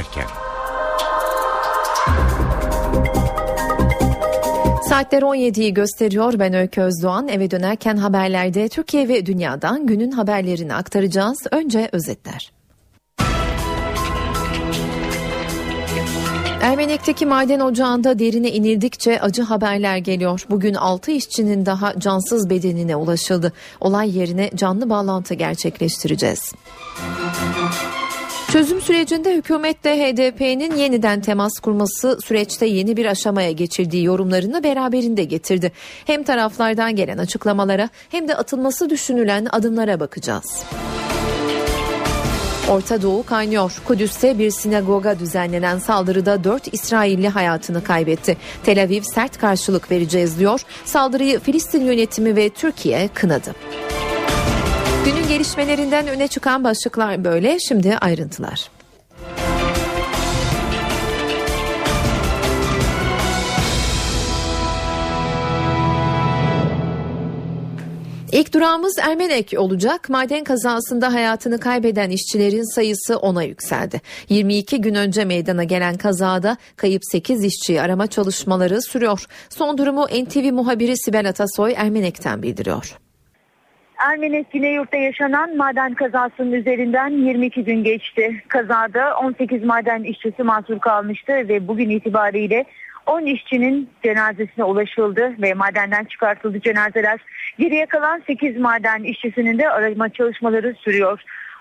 dönerken. Saatler 17'yi gösteriyor. Ben Öykü Özdoğan. Eve dönerken haberlerde Türkiye ve dünyadan günün haberlerini aktaracağız. Önce özetler. Ermenek'teki maden ocağında derine inildikçe acı haberler geliyor. Bugün 6 işçinin daha cansız bedenine ulaşıldı. Olay yerine canlı bağlantı gerçekleştireceğiz. Çözüm sürecinde hükümetle HDP'nin yeniden temas kurması süreçte yeni bir aşamaya geçirdiği yorumlarını beraberinde getirdi. Hem taraflardan gelen açıklamalara hem de atılması düşünülen adımlara bakacağız. Orta Doğu kaynıyor. Kudüs'te bir sinagoga düzenlenen saldırıda 4 İsrailli hayatını kaybetti. Tel Aviv sert karşılık vereceğiz diyor. Saldırıyı Filistin yönetimi ve Türkiye kınadı. Günün gelişmelerinden öne çıkan başlıklar böyle. Şimdi ayrıntılar. İlk durağımız Ermenek olacak. Maden kazasında hayatını kaybeden işçilerin sayısı 10'a yükseldi. 22 gün önce meydana gelen kazada kayıp 8 işçiyi arama çalışmaları sürüyor. Son durumu NTV muhabiri Sibel Atasoy Ermenek'ten bildiriyor. Ermenek Güneyurt'ta yaşanan maden kazasının üzerinden 22 gün geçti. Kazada 18 maden işçisi mahsur kalmıştı ve bugün itibariyle 10 işçinin cenazesine ulaşıldı ve madenden çıkartıldı cenazeler. Geriye kalan 8 maden işçisinin de arama çalışmaları sürüyor.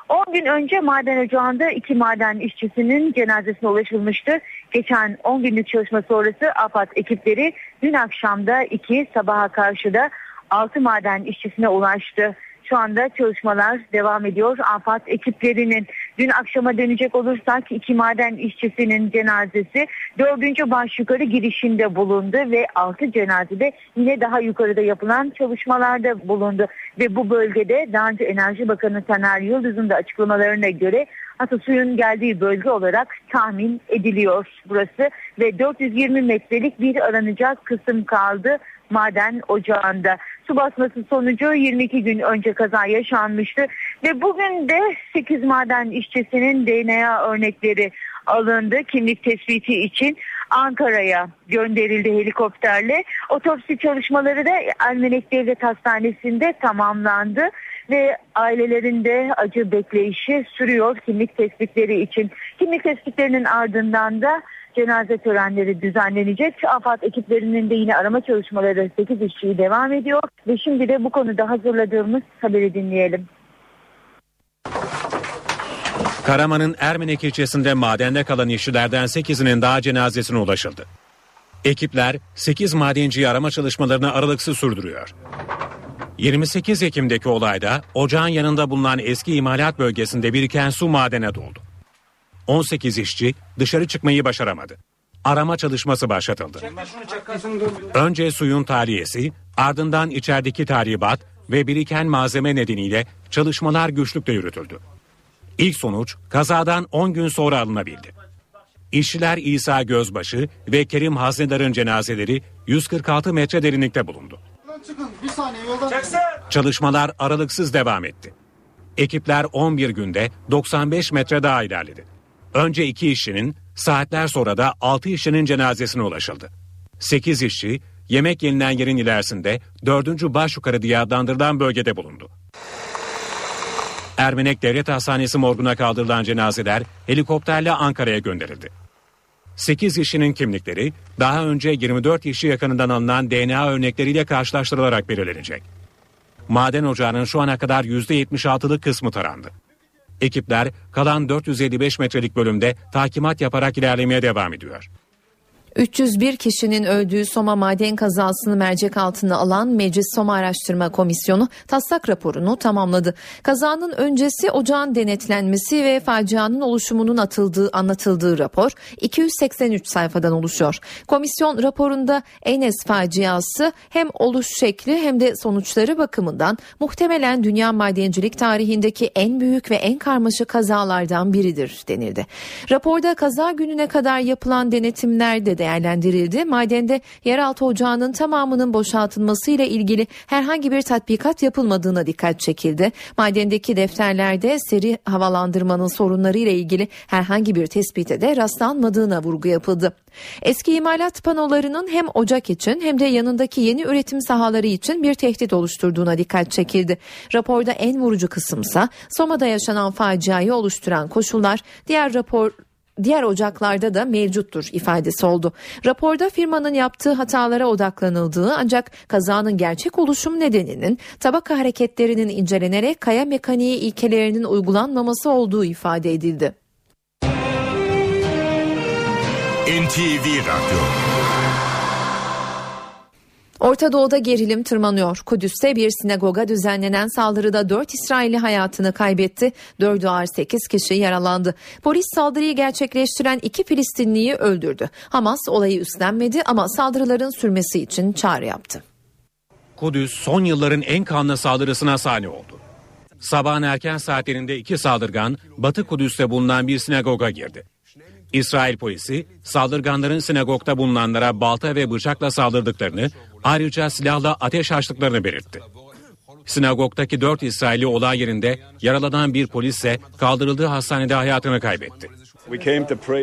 10 gün önce maden ocağında iki maden işçisinin cenazesine ulaşılmıştı. Geçen 10 günlük çalışma sonrası AFAD ekipleri dün akşamda 2 sabaha karşı da 6 maden işçisine ulaştı. Şu anda çalışmalar devam ediyor. AFAD ekiplerinin dün akşama dönecek olursak iki maden işçisinin cenazesi dördüncü baş yukarı girişinde bulundu ve altı cenazede yine daha yukarıda yapılan çalışmalarda bulundu. Ve bu bölgede daha önce Enerji Bakanı Taner Yıldız'ın da açıklamalarına göre suyun geldiği bölge olarak tahmin ediliyor burası ve 420 metrelik bir aranacak kısım kaldı maden ocağında. Su basması sonucu 22 gün önce kaza yaşanmıştı ve bugün de 8 maden işçisinin DNA örnekleri alındı kimlik tespiti için Ankara'ya gönderildi helikopterle. Otopsi çalışmaları da Ermenek Devlet Hastanesi'nde tamamlandı ve ailelerinde acı bekleyişi sürüyor kimlik tespitleri için. Kimlik tespitlerinin ardından da cenaze törenleri düzenlenecek. AFAD ekiplerinin de yine arama çalışmaları 8 işçiyi devam ediyor. Ve şimdi de bu konuda hazırladığımız haberi dinleyelim. Karaman'ın Ermenek ilçesinde madende kalan işçilerden 8'inin daha cenazesine ulaşıldı. Ekipler 8 madenciyi arama çalışmalarını aralıksız sürdürüyor. 28 Ekim'deki olayda ocağın yanında bulunan eski imalat bölgesinde biriken su madene doldu. 18 işçi dışarı çıkmayı başaramadı. Arama çalışması başlatıldı. Önce suyun tahliyesi, ardından içerideki tahribat ve biriken malzeme nedeniyle çalışmalar güçlükle yürütüldü. İlk sonuç kazadan 10 gün sonra alınabildi. İşçiler İsa Gözbaşı ve Kerim Haznedar'ın cenazeleri 146 metre derinlikte bulundu. Çalışmalar aralıksız devam etti. Ekipler 11 günde 95 metre daha ilerledi. Önce iki işçinin, saatler sonra da 6 işçinin cenazesine ulaşıldı. 8 işçi yemek yenilen yerin ilerisinde 4. baş yukarı diye adlandırılan bölgede bulundu. Ermenek Devlet Hastanesi morguna kaldırılan cenazeler helikopterle Ankara'ya gönderildi. 8 işçinin kimlikleri daha önce 24 işçi yakınından alınan DNA örnekleriyle karşılaştırılarak belirlenecek. Maden ocağının şu ana kadar %76'lık kısmı tarandı. Ekipler kalan 455 metrelik bölümde takimat yaparak ilerlemeye devam ediyor. 301 kişinin öldüğü Soma maden kazasını mercek altına alan Meclis Soma Araştırma Komisyonu taslak raporunu tamamladı. Kazanın öncesi ocağın denetlenmesi ve facianın oluşumunun atıldığı anlatıldığı rapor 283 sayfadan oluşuyor. Komisyon raporunda Enes faciası hem oluş şekli hem de sonuçları bakımından muhtemelen dünya madencilik tarihindeki en büyük ve en karmaşık kazalardan biridir denildi. Raporda kaza gününe kadar yapılan denetimlerde değerlendirildi. Madende yeraltı ocağının tamamının boşaltılması ile ilgili herhangi bir tatbikat yapılmadığına dikkat çekildi. Madendeki defterlerde seri havalandırmanın sorunları ile ilgili herhangi bir tespite de rastlanmadığına vurgu yapıldı. Eski imalat panolarının hem ocak için hem de yanındaki yeni üretim sahaları için bir tehdit oluşturduğuna dikkat çekildi. Raporda en vurucu kısımsa Soma'da yaşanan faciayı oluşturan koşullar diğer rapor diğer ocaklarda da mevcuttur ifadesi oldu. Raporda firmanın yaptığı hatalara odaklanıldığı ancak kazanın gerçek oluşum nedeninin tabaka hareketlerinin incelenerek kaya mekaniği ilkelerinin uygulanmaması olduğu ifade edildi. NTV Radyo Orta Doğu'da gerilim tırmanıyor. Kudüs'te bir sinagoga düzenlenen saldırıda 4 İsrailli hayatını kaybetti. 4 ağır 8 kişi yaralandı. Polis saldırıyı gerçekleştiren iki Filistinliyi öldürdü. Hamas olayı üstlenmedi ama saldırıların sürmesi için çağrı yaptı. Kudüs son yılların en kanlı saldırısına sahne oldu. Sabahın erken saatlerinde iki saldırgan Batı Kudüs'te bulunan bir sinagoga girdi. İsrail polisi saldırganların sinagogda bulunanlara balta ve bıçakla saldırdıklarını ayrıca silahla ateş açtıklarını belirtti. Sinagogdaki dört İsrailli olay yerinde yaralanan bir polis ise kaldırıldığı hastanede hayatını kaybetti.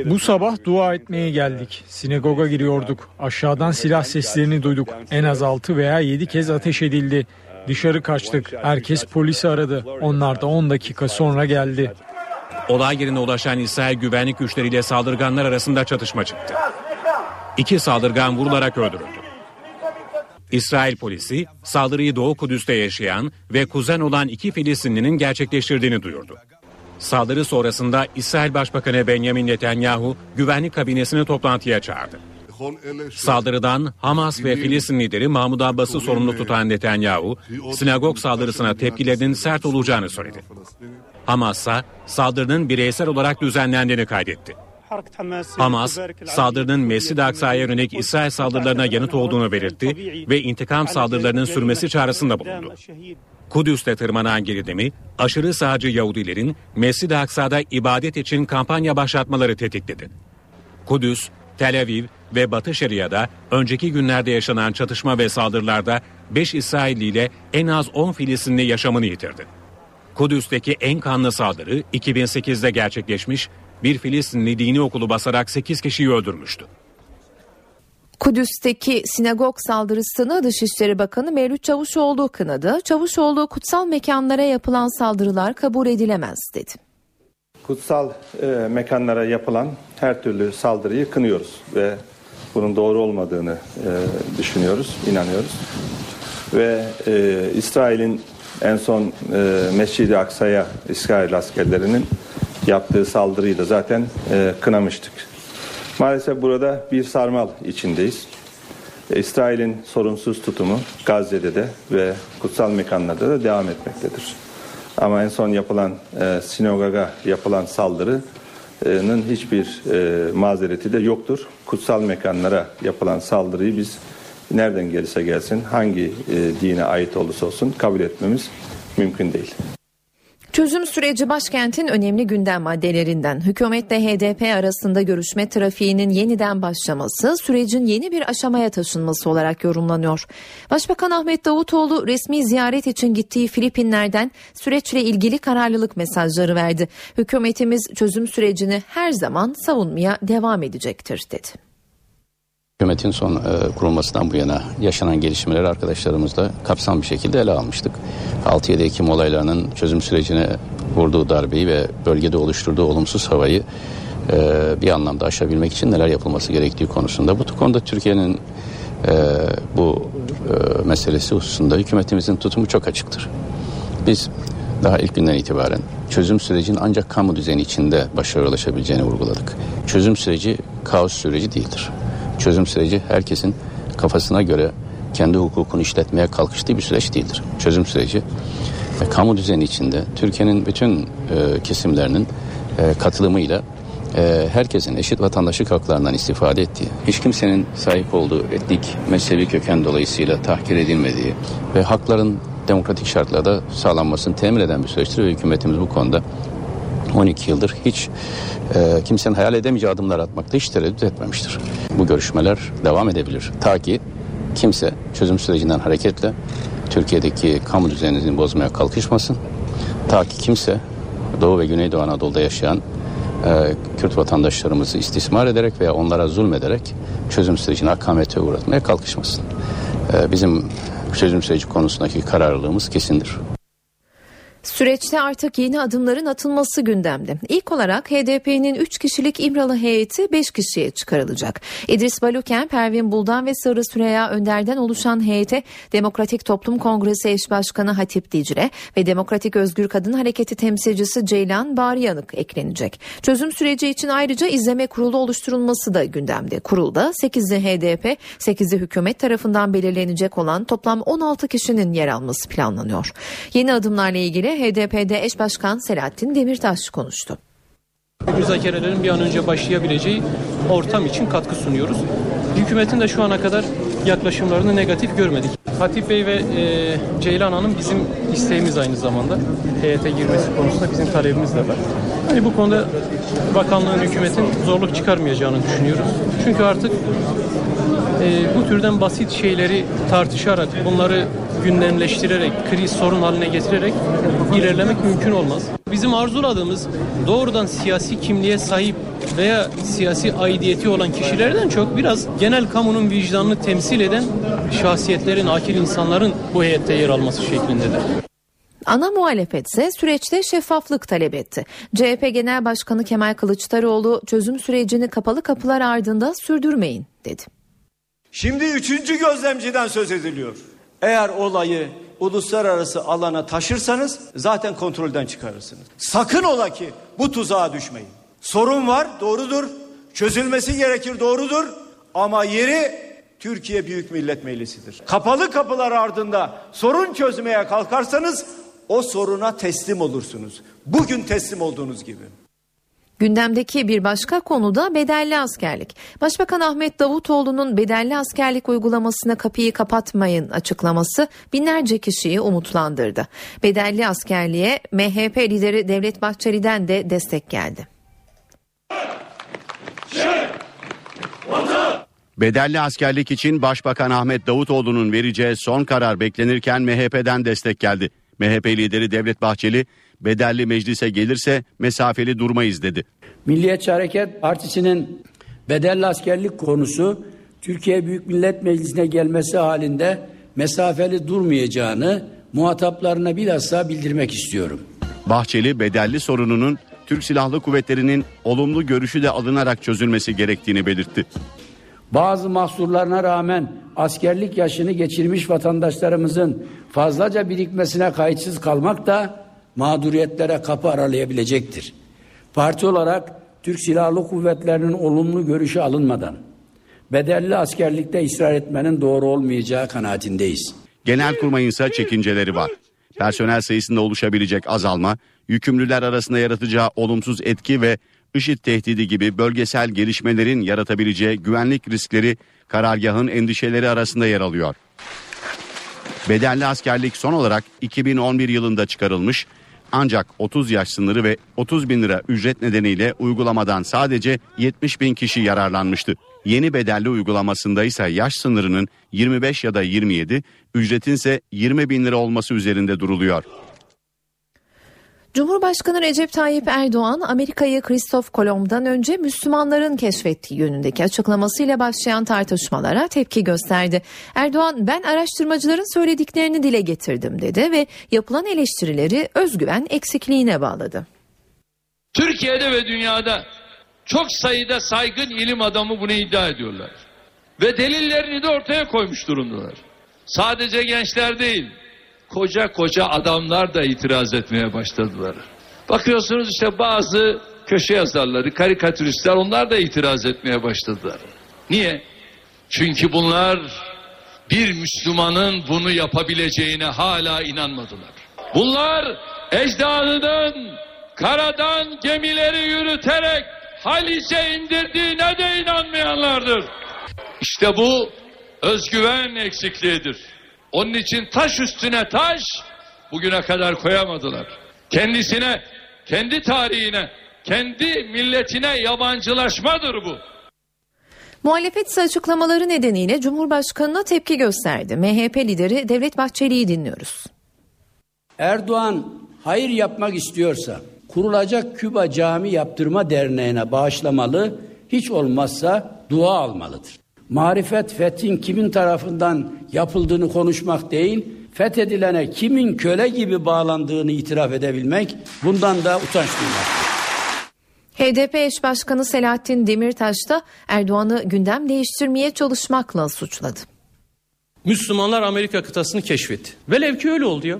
Bu sabah dua etmeye geldik. Sinagoga giriyorduk. Aşağıdan silah seslerini duyduk. En az 6 veya 7 kez ateş edildi. Dışarı kaçtık. Herkes polisi aradı. Onlar da 10 dakika sonra geldi. Olay yerine ulaşan İsrail güvenlik güçleriyle saldırganlar arasında çatışma çıktı. İki saldırgan vurularak öldürüldü. İsrail polisi saldırıyı Doğu Kudüs'te yaşayan ve kuzen olan iki Filistinlinin gerçekleştirdiğini duyurdu. Saldırı sonrasında İsrail Başbakanı Benjamin Netanyahu güvenlik kabinesini toplantıya çağırdı. Saldırıdan Hamas ve Filistin lideri Mahmud Abbas'ı sorumlu tutan Netanyahu, sinagog saldırısına tepkilerinin sert olacağını söyledi. Hamas ise saldırının bireysel olarak düzenlendiğini kaydetti. Hamas, saldırının Mescid-i Aksa'ya yönelik İsrail saldırılarına yanıt olduğunu belirtti ve intikam saldırılarının sürmesi çağrısında bulundu. Kudüs'te tırmanan gerilimi, aşırı sağcı Yahudilerin Mescid-i Aksa'da ibadet için kampanya başlatmaları tetikledi. Kudüs, Tel Aviv ve Batı Şeria'da önceki günlerde yaşanan çatışma ve saldırılarda 5 İsrailli ile en az 10 Filistinli yaşamını yitirdi. Kudüs'teki en kanlı saldırı 2008'de gerçekleşmiş, bir Filistinli dini okulu basarak 8 kişiyi öldürmüştü. Kudüs'teki sinagog saldırısını Dışişleri Bakanı Mevlüt Çavuşoğlu kınadı. Çavuşoğlu kutsal mekanlara yapılan saldırılar kabul edilemez dedi. Kutsal e, mekanlara yapılan her türlü saldırıyı kınıyoruz ve bunun doğru olmadığını e, düşünüyoruz, inanıyoruz. Ve e, İsrail'in en son e, Mescid-i Aksa'ya İsrail askerlerinin yaptığı saldırıyı da zaten e, kınamıştık. Maalesef burada bir sarmal içindeyiz. E, İsrail'in sorunsuz tutumu Gazze'de de ve kutsal mekanlarda da devam etmektedir. Ama en son yapılan e, sinagoga yapılan saldırının hiçbir e, mazereti de yoktur. Kutsal mekanlara yapılan saldırıyı biz nereden gelirse gelsin hangi e, dine ait olursa olsun kabul etmemiz mümkün değil. Çözüm süreci başkentin önemli gündem maddelerinden. Hükümetle HDP arasında görüşme trafiğinin yeniden başlaması sürecin yeni bir aşamaya taşınması olarak yorumlanıyor. Başbakan Ahmet Davutoğlu resmi ziyaret için gittiği Filipinler'den süreçle ilgili kararlılık mesajları verdi. Hükümetimiz çözüm sürecini her zaman savunmaya devam edecektir dedi. Hükümetin son e, kurulmasından bu yana yaşanan gelişmeleri arkadaşlarımızla kapsam bir şekilde ele almıştık. 6-7 Ekim olaylarının çözüm sürecine vurduğu darbeyi ve bölgede oluşturduğu olumsuz havayı e, bir anlamda aşabilmek için neler yapılması gerektiği konusunda. Bu konuda Türkiye'nin e, bu e, meselesi hususunda hükümetimizin tutumu çok açıktır. Biz daha ilk günden itibaren çözüm sürecinin ancak kamu düzeni içinde başarıya ulaşabileceğini vurguladık. Çözüm süreci kaos süreci değildir çözüm süreci herkesin kafasına göre kendi hukukunu işletmeye kalkıştığı bir süreç değildir. Çözüm süreci e, kamu düzeni içinde Türkiye'nin bütün e, kesimlerinin e, katılımıyla e, herkesin eşit vatandaşlık haklarından istifade ettiği, hiç kimsenin sahip olduğu etnik, mezhebi köken dolayısıyla tahkir edilmediği ve hakların demokratik şartlarda sağlanmasını temin eden bir süreçtir ve hükümetimiz bu konuda 12 yıldır hiç e, kimsenin hayal edemeyeceği adımlar atmakta hiç tereddüt etmemiştir. Bu görüşmeler devam edebilir. Ta ki kimse çözüm sürecinden hareketle Türkiye'deki kamu düzenini bozmaya kalkışmasın. Ta ki kimse Doğu ve Güneydoğu Anadolu'da yaşayan e, Kürt vatandaşlarımızı istismar ederek veya onlara zulmederek çözüm sürecini akamete uğratmaya kalkışmasın. E, bizim çözüm süreci konusundaki kararlılığımız kesindir. Süreçte artık yeni adımların atılması gündemde. İlk olarak HDP'nin 3 kişilik İmralı heyeti 5 kişiye çıkarılacak. İdris Baluken, Pervin Buldan ve Sarı Süreya Önder'den oluşan heyete Demokratik Toplum Kongresi Eş Başkanı Hatip Dicle ve Demokratik Özgür Kadın Hareketi temsilcisi Ceylan Bariyanık eklenecek. Çözüm süreci için ayrıca izleme kurulu oluşturulması da gündemde. Kurulda 8'i HDP, 8'i hükümet tarafından belirlenecek olan toplam 16 kişinin yer alması planlanıyor. Yeni adımlarla ilgili HDP'de eş başkan Selahattin Demirtaş konuştu. Müzakerelerin bir an önce başlayabileceği ortam için katkı sunuyoruz. Hükümetin de şu ana kadar yaklaşımlarını negatif görmedik. Hatip Bey ve e, Ceylan Hanım bizim isteğimiz aynı zamanda. heyete girmesi konusunda bizim talebimiz de var. Hani bu konuda bakanlığın, hükümetin zorluk çıkarmayacağını düşünüyoruz. Çünkü artık e, bu türden basit şeyleri tartışarak, bunları gündemleştirerek, kriz sorun haline getirerek ilerlemek mümkün olmaz. Bizim arzuladığımız doğrudan siyasi kimliğe sahip veya siyasi aidiyeti olan kişilerden çok biraz genel kamunun vicdanını temsil eden şahsiyetlerin, akil insanların bu heyette yer alması şeklindedir. Ana muhalefet ise süreçte şeffaflık talep etti. CHP Genel Başkanı Kemal Kılıçdaroğlu çözüm sürecini kapalı kapılar ardında sürdürmeyin dedi. Şimdi üçüncü gözlemciden söz ediliyor. Eğer olayı uluslararası alana taşırsanız zaten kontrolden çıkarırsınız. Sakın ola ki bu tuzağa düşmeyin. Sorun var doğrudur. Çözülmesi gerekir doğrudur. Ama yeri Türkiye Büyük Millet Meclisi'dir. Kapalı kapılar ardında sorun çözmeye kalkarsanız o soruna teslim olursunuz. Bugün teslim olduğunuz gibi. Gündemdeki bir başka konu da bedelli askerlik. Başbakan Ahmet Davutoğlu'nun bedelli askerlik uygulamasına kapıyı kapatmayın açıklaması binlerce kişiyi umutlandırdı. Bedelli askerliğe MHP lideri Devlet Bahçeli'den de destek geldi. Bedelli askerlik için Başbakan Ahmet Davutoğlu'nun vereceği son karar beklenirken MHP'den destek geldi. MHP lideri Devlet Bahçeli bedelli meclise gelirse mesafeli durmayız dedi. Milliyetçi Hareket Partisi'nin bedelli askerlik konusu Türkiye Büyük Millet Meclisi'ne gelmesi halinde mesafeli durmayacağını muhataplarına bilhassa bildirmek istiyorum. Bahçeli bedelli sorununun Türk Silahlı Kuvvetleri'nin olumlu görüşü de alınarak çözülmesi gerektiğini belirtti. Bazı mahsurlarına rağmen askerlik yaşını geçirmiş vatandaşlarımızın fazlaca birikmesine kayıtsız kalmak da mağduriyetlere kapı aralayabilecektir. Parti olarak Türk Silahlı Kuvvetleri'nin olumlu görüşü alınmadan bedelli askerlikte ısrar etmenin doğru olmayacağı kanaatindeyiz. Genelkurmay'ın ise çekinceleri var. Personel sayısında oluşabilecek azalma, yükümlüler arasında yaratacağı olumsuz etki ve IŞİD tehdidi gibi bölgesel gelişmelerin yaratabileceği güvenlik riskleri karargahın endişeleri arasında yer alıyor. Bedelli askerlik son olarak 2011 yılında çıkarılmış ancak 30 yaş sınırı ve 30 bin lira ücret nedeniyle uygulamadan sadece 70 bin kişi yararlanmıştı. Yeni bedelli uygulamasında ise yaş sınırının 25 ya da 27, ücretin ise 20 bin lira olması üzerinde duruluyor. Cumhurbaşkanı Recep Tayyip Erdoğan Amerika'yı Kristof Kolomb'dan önce Müslümanların keşfettiği yönündeki açıklamasıyla başlayan tartışmalara tepki gösterdi. Erdoğan ben araştırmacıların söylediklerini dile getirdim dedi ve yapılan eleştirileri özgüven eksikliğine bağladı. Türkiye'de ve dünyada çok sayıda saygın ilim adamı bunu iddia ediyorlar. Ve delillerini de ortaya koymuş durumdalar. Sadece gençler değil, koca koca adamlar da itiraz etmeye başladılar. Bakıyorsunuz işte bazı köşe yazarları, karikatüristler onlar da itiraz etmeye başladılar. Niye? Çünkü bunlar bir Müslümanın bunu yapabileceğine hala inanmadılar. Bunlar ecdadının karadan gemileri yürüterek Halice indirdiğine de inanmayanlardır. İşte bu özgüven eksikliğidir. Onun için taş üstüne taş bugüne kadar koyamadılar. Kendisine kendi tarihine, kendi milletine yabancılaşmadır bu. Muhalefet ise açıklamaları nedeniyle Cumhurbaşkanı'na tepki gösterdi. MHP lideri Devlet Bahçeli'yi dinliyoruz. Erdoğan hayır yapmak istiyorsa kurulacak Küba Cami Yaptırma Derneği'ne bağışlamalı, hiç olmazsa dua almalıdır. Marifet fethin kimin tarafından yapıldığını konuşmak değil, fethedilene kimin köle gibi bağlandığını itiraf edebilmek bundan da utanç duymak. HDP eş başkanı Selahattin Demirtaş da Erdoğan'ı gündem değiştirmeye çalışmakla suçladı. Müslümanlar Amerika kıtasını keşfetti. Velev ki öyle oldu ya.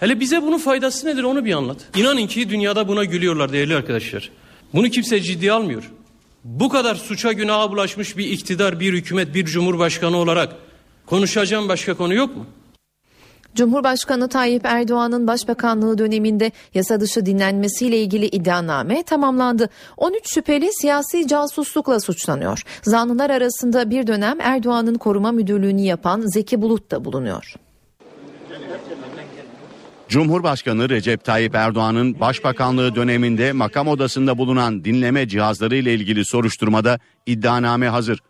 Hele bize bunun faydası nedir onu bir anlat. İnanın ki dünyada buna gülüyorlar değerli arkadaşlar. Bunu kimse ciddiye almıyor. Bu kadar suça günaha bulaşmış bir iktidar, bir hükümet, bir cumhurbaşkanı olarak konuşacağım başka konu yok mu? Cumhurbaşkanı Tayyip Erdoğan'ın başbakanlığı döneminde yasa dışı dinlenmesiyle ilgili iddianame tamamlandı. 13 şüpheli siyasi casuslukla suçlanıyor. Zanlılar arasında bir dönem Erdoğan'ın koruma müdürlüğünü yapan Zeki Bulut da bulunuyor. Cumhurbaşkanı Recep Tayyip Erdoğan'ın başbakanlığı döneminde makam odasında bulunan dinleme cihazları ile ilgili soruşturmada iddianame hazır.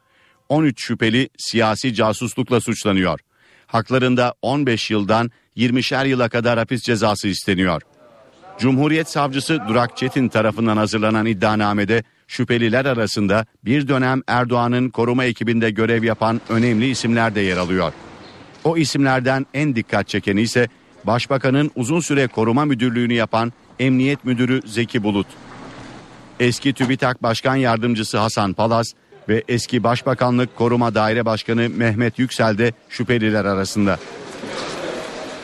13 şüpheli siyasi casuslukla suçlanıyor. Haklarında 15 yıldan 20'şer yıla kadar hapis cezası isteniyor. Cumhuriyet Savcısı Durak Çetin tarafından hazırlanan iddianamede şüpheliler arasında bir dönem Erdoğan'ın koruma ekibinde görev yapan önemli isimler de yer alıyor. O isimlerden en dikkat çekeni ise Başbakanın uzun süre koruma müdürlüğünü yapan Emniyet Müdürü Zeki Bulut. Eski TÜBİTAK Başkan Yardımcısı Hasan Palaz ve eski Başbakanlık Koruma Daire Başkanı Mehmet Yüksel de şüpheliler arasında.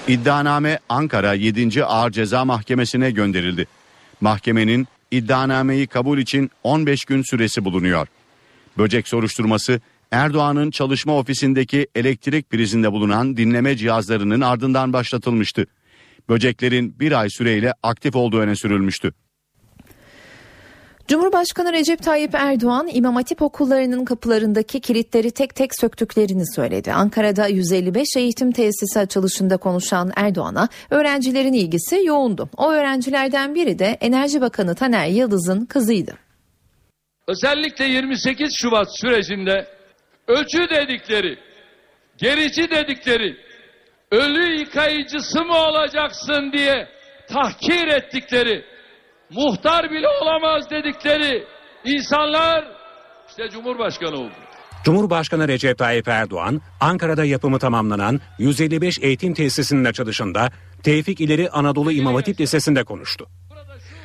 İddianame Ankara 7. Ağır Ceza Mahkemesi'ne gönderildi. Mahkemenin iddianameyi kabul için 15 gün süresi bulunuyor. Böcek soruşturması Erdoğan'ın çalışma ofisindeki elektrik prizinde bulunan dinleme cihazlarının ardından başlatılmıştı. Böceklerin bir ay süreyle aktif olduğu öne sürülmüştü. Cumhurbaşkanı Recep Tayyip Erdoğan İmam Hatip okullarının kapılarındaki kilitleri tek tek söktüklerini söyledi. Ankara'da 155 eğitim tesisi açılışında konuşan Erdoğan'a öğrencilerin ilgisi yoğundu. O öğrencilerden biri de Enerji Bakanı Taner Yıldız'ın kızıydı. Özellikle 28 Şubat sürecinde ölçü dedikleri, gerici dedikleri, ölü yıkayıcısı mı olacaksın diye tahkir ettikleri, muhtar bile olamaz dedikleri insanlar işte Cumhurbaşkanı oldu. Cumhurbaşkanı Recep Tayyip Erdoğan, Ankara'da yapımı tamamlanan 155 eğitim tesisinin açılışında Tevfik İleri Anadolu İmam Hatip Lisesi'nde konuştu.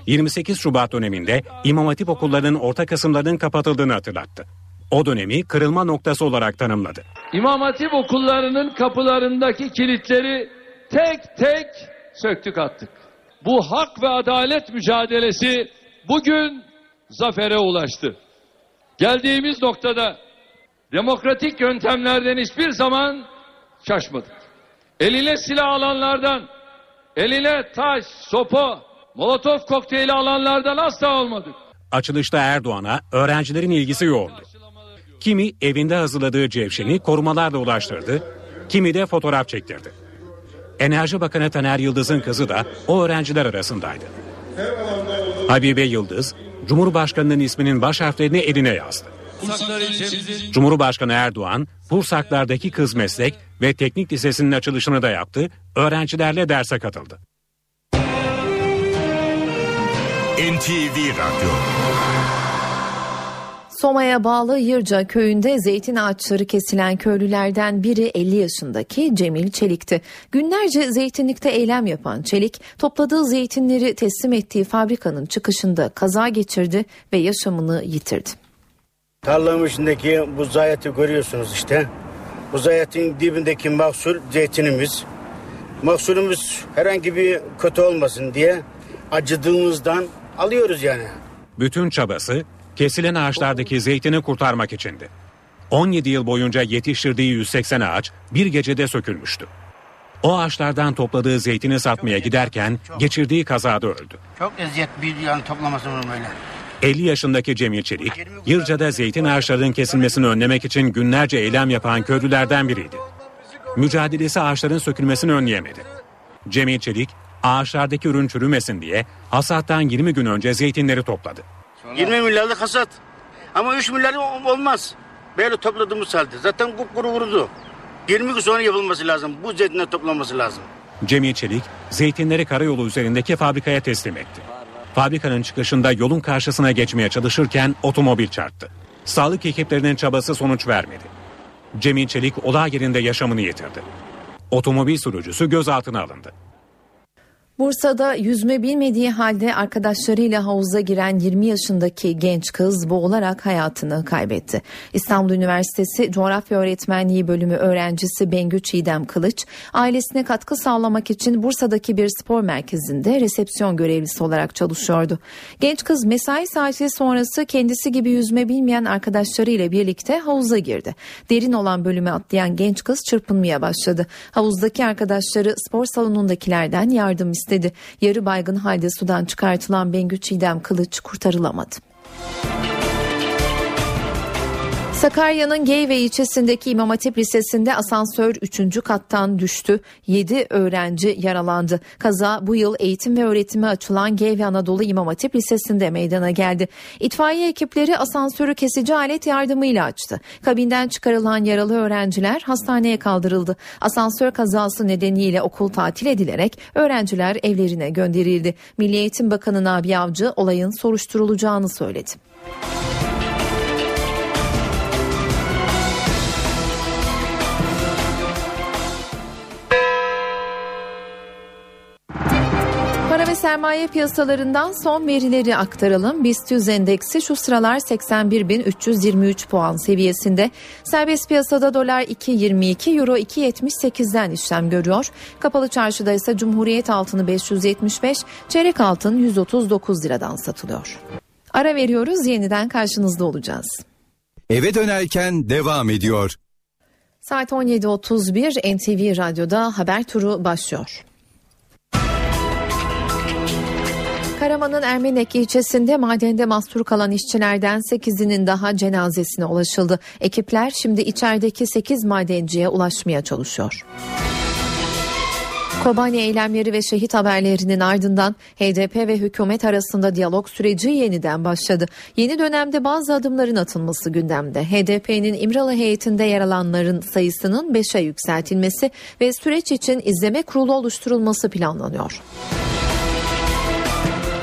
28 Şubat döneminde İmam Hatip okullarının orta kısımlarının kapatıldığını hatırlattı. O dönemi kırılma noktası olarak tanımladı. İmam Hatip okullarının kapılarındaki kilitleri tek tek söktük attık. Bu hak ve adalet mücadelesi bugün zafere ulaştı. Geldiğimiz noktada demokratik yöntemlerden hiçbir zaman şaşmadık. Eline silah alanlardan, eline taş, sopa, molotof kokteyli alanlardan asla olmadık. Açılışta Erdoğan'a öğrencilerin ilgisi yoğundu. Kimi evinde hazırladığı cevşeni korumalarla ulaştırdı, kimi de fotoğraf çektirdi. Enerji Bakanı Taner Yıldız'ın kızı da o öğrenciler arasındaydı. Habibe Yıldız, Cumhurbaşkanı'nın isminin baş harflerini eline yazdı. Cumhurbaşkanı Erdoğan, Bursaklar'daki kız meslek ve teknik lisesinin açılışını da yaptı, öğrencilerle derse katıldı. NTV Radyo Soma'ya bağlı Yırca köyünde zeytin ağaçları kesilen köylülerden biri 50 yaşındaki Cemil Çelik'ti. Günlerce zeytinlikte eylem yapan Çelik topladığı zeytinleri teslim ettiği fabrikanın çıkışında kaza geçirdi ve yaşamını yitirdi. Tarlamın içindeki bu zayeti görüyorsunuz işte. Bu zayetin dibindeki mahsul zeytinimiz. Mahsulümüz herhangi bir kötü olmasın diye acıdığımızdan alıyoruz yani. Bütün çabası kesilen ağaçlardaki zeytini kurtarmak içindi. 17 yıl boyunca yetiştirdiği 180 ağaç bir gecede sökülmüştü. O ağaçlardan topladığı zeytini satmaya giderken geçirdiği kazada öldü. Çok eziyet bir yani toplaması böyle. 50 yaşındaki Cemil Çelik, Yırca'da zeytin ağaçlarının kesilmesini önlemek için günlerce eylem yapan köylülerden biriydi. Mücadelesi ağaçların sökülmesini önleyemedi. Cemil Çelik, Ağaçlardaki ürün çürümesin diye hasattan 20 gün önce zeytinleri topladı. 20 milyarlık hasat. Ama 3 milyar olmaz. Böyle topladığımız halde. Zaten kupkuru vurdu. 20 gün sonra yapılması lazım. Bu zeytinler toplanması lazım. Cemil Çelik zeytinleri karayolu üzerindeki fabrikaya teslim etti. Fabrikanın çıkışında yolun karşısına geçmeye çalışırken otomobil çarptı. Sağlık ekiplerinin çabası sonuç vermedi. Cemil Çelik olay yerinde yaşamını yitirdi. Otomobil sürücüsü gözaltına alındı. Bursa'da yüzme bilmediği halde arkadaşlarıyla havuza giren 20 yaşındaki genç kız boğularak hayatını kaybetti. İstanbul Üniversitesi Coğrafya Öğretmenliği bölümü öğrencisi Bengü Çiğdem Kılıç, ailesine katkı sağlamak için Bursa'daki bir spor merkezinde resepsiyon görevlisi olarak çalışıyordu. Genç kız mesai saati sonrası kendisi gibi yüzme bilmeyen arkadaşlarıyla birlikte havuza girdi. Derin olan bölüme atlayan genç kız çırpınmaya başladı. Havuzdaki arkadaşları spor salonundakilerden yardım istedi istedi. Yarı baygın halde sudan çıkartılan Bengü Çiğdem Kılıç kurtarılamadı. Sakarya'nın Geyve ilçesindeki İmam Hatip Lisesi'nde asansör 3. kattan düştü. 7 öğrenci yaralandı. Kaza bu yıl eğitim ve öğretime açılan Geyve Anadolu İmam Hatip Lisesi'nde meydana geldi. İtfaiye ekipleri asansörü kesici alet yardımıyla açtı. Kabinden çıkarılan yaralı öğrenciler hastaneye kaldırıldı. Asansör kazası nedeniyle okul tatil edilerek öğrenciler evlerine gönderildi. Milli Eğitim Bakanı Nabi Avcı olayın soruşturulacağını söyledi. Sermaye piyasalarından son verileri aktaralım. BIST 100 endeksi şu sıralar 81.323 puan seviyesinde. Serbest piyasada dolar 2.22, euro 2.78'den işlem görüyor. Kapalı çarşıda ise Cumhuriyet altını 575, çeyrek altın 139 liradan satılıyor. Ara veriyoruz yeniden karşınızda olacağız. Eve dönerken devam ediyor. Saat 17.31 NTV Radyo'da haber turu başlıyor. Karaman'ın Ermenek ilçesinde madende mahsur kalan işçilerden 8'inin daha cenazesine ulaşıldı. Ekipler şimdi içerideki 8 madenciye ulaşmaya çalışıyor. Kobani eylemleri ve şehit haberlerinin ardından HDP ve hükümet arasında diyalog süreci yeniden başladı. Yeni dönemde bazı adımların atılması gündemde. HDP'nin İmralı heyetinde yer alanların sayısının 5'e yükseltilmesi ve süreç için izleme kurulu oluşturulması planlanıyor.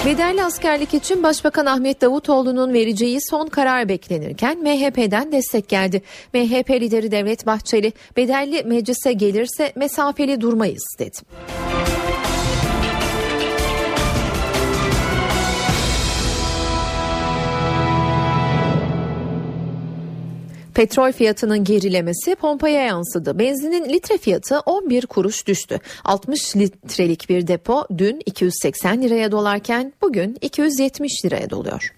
Bedelli askerlik için Başbakan Ahmet Davutoğlu'nun vereceği son karar beklenirken MHP'den destek geldi. MHP lideri Devlet Bahçeli bedelli meclise gelirse mesafeli durmayız dedi. Petrol fiyatının gerilemesi pompaya yansıdı. Benzinin litre fiyatı 11 kuruş düştü. 60 litrelik bir depo dün 280 liraya dolarken bugün 270 liraya doluyor.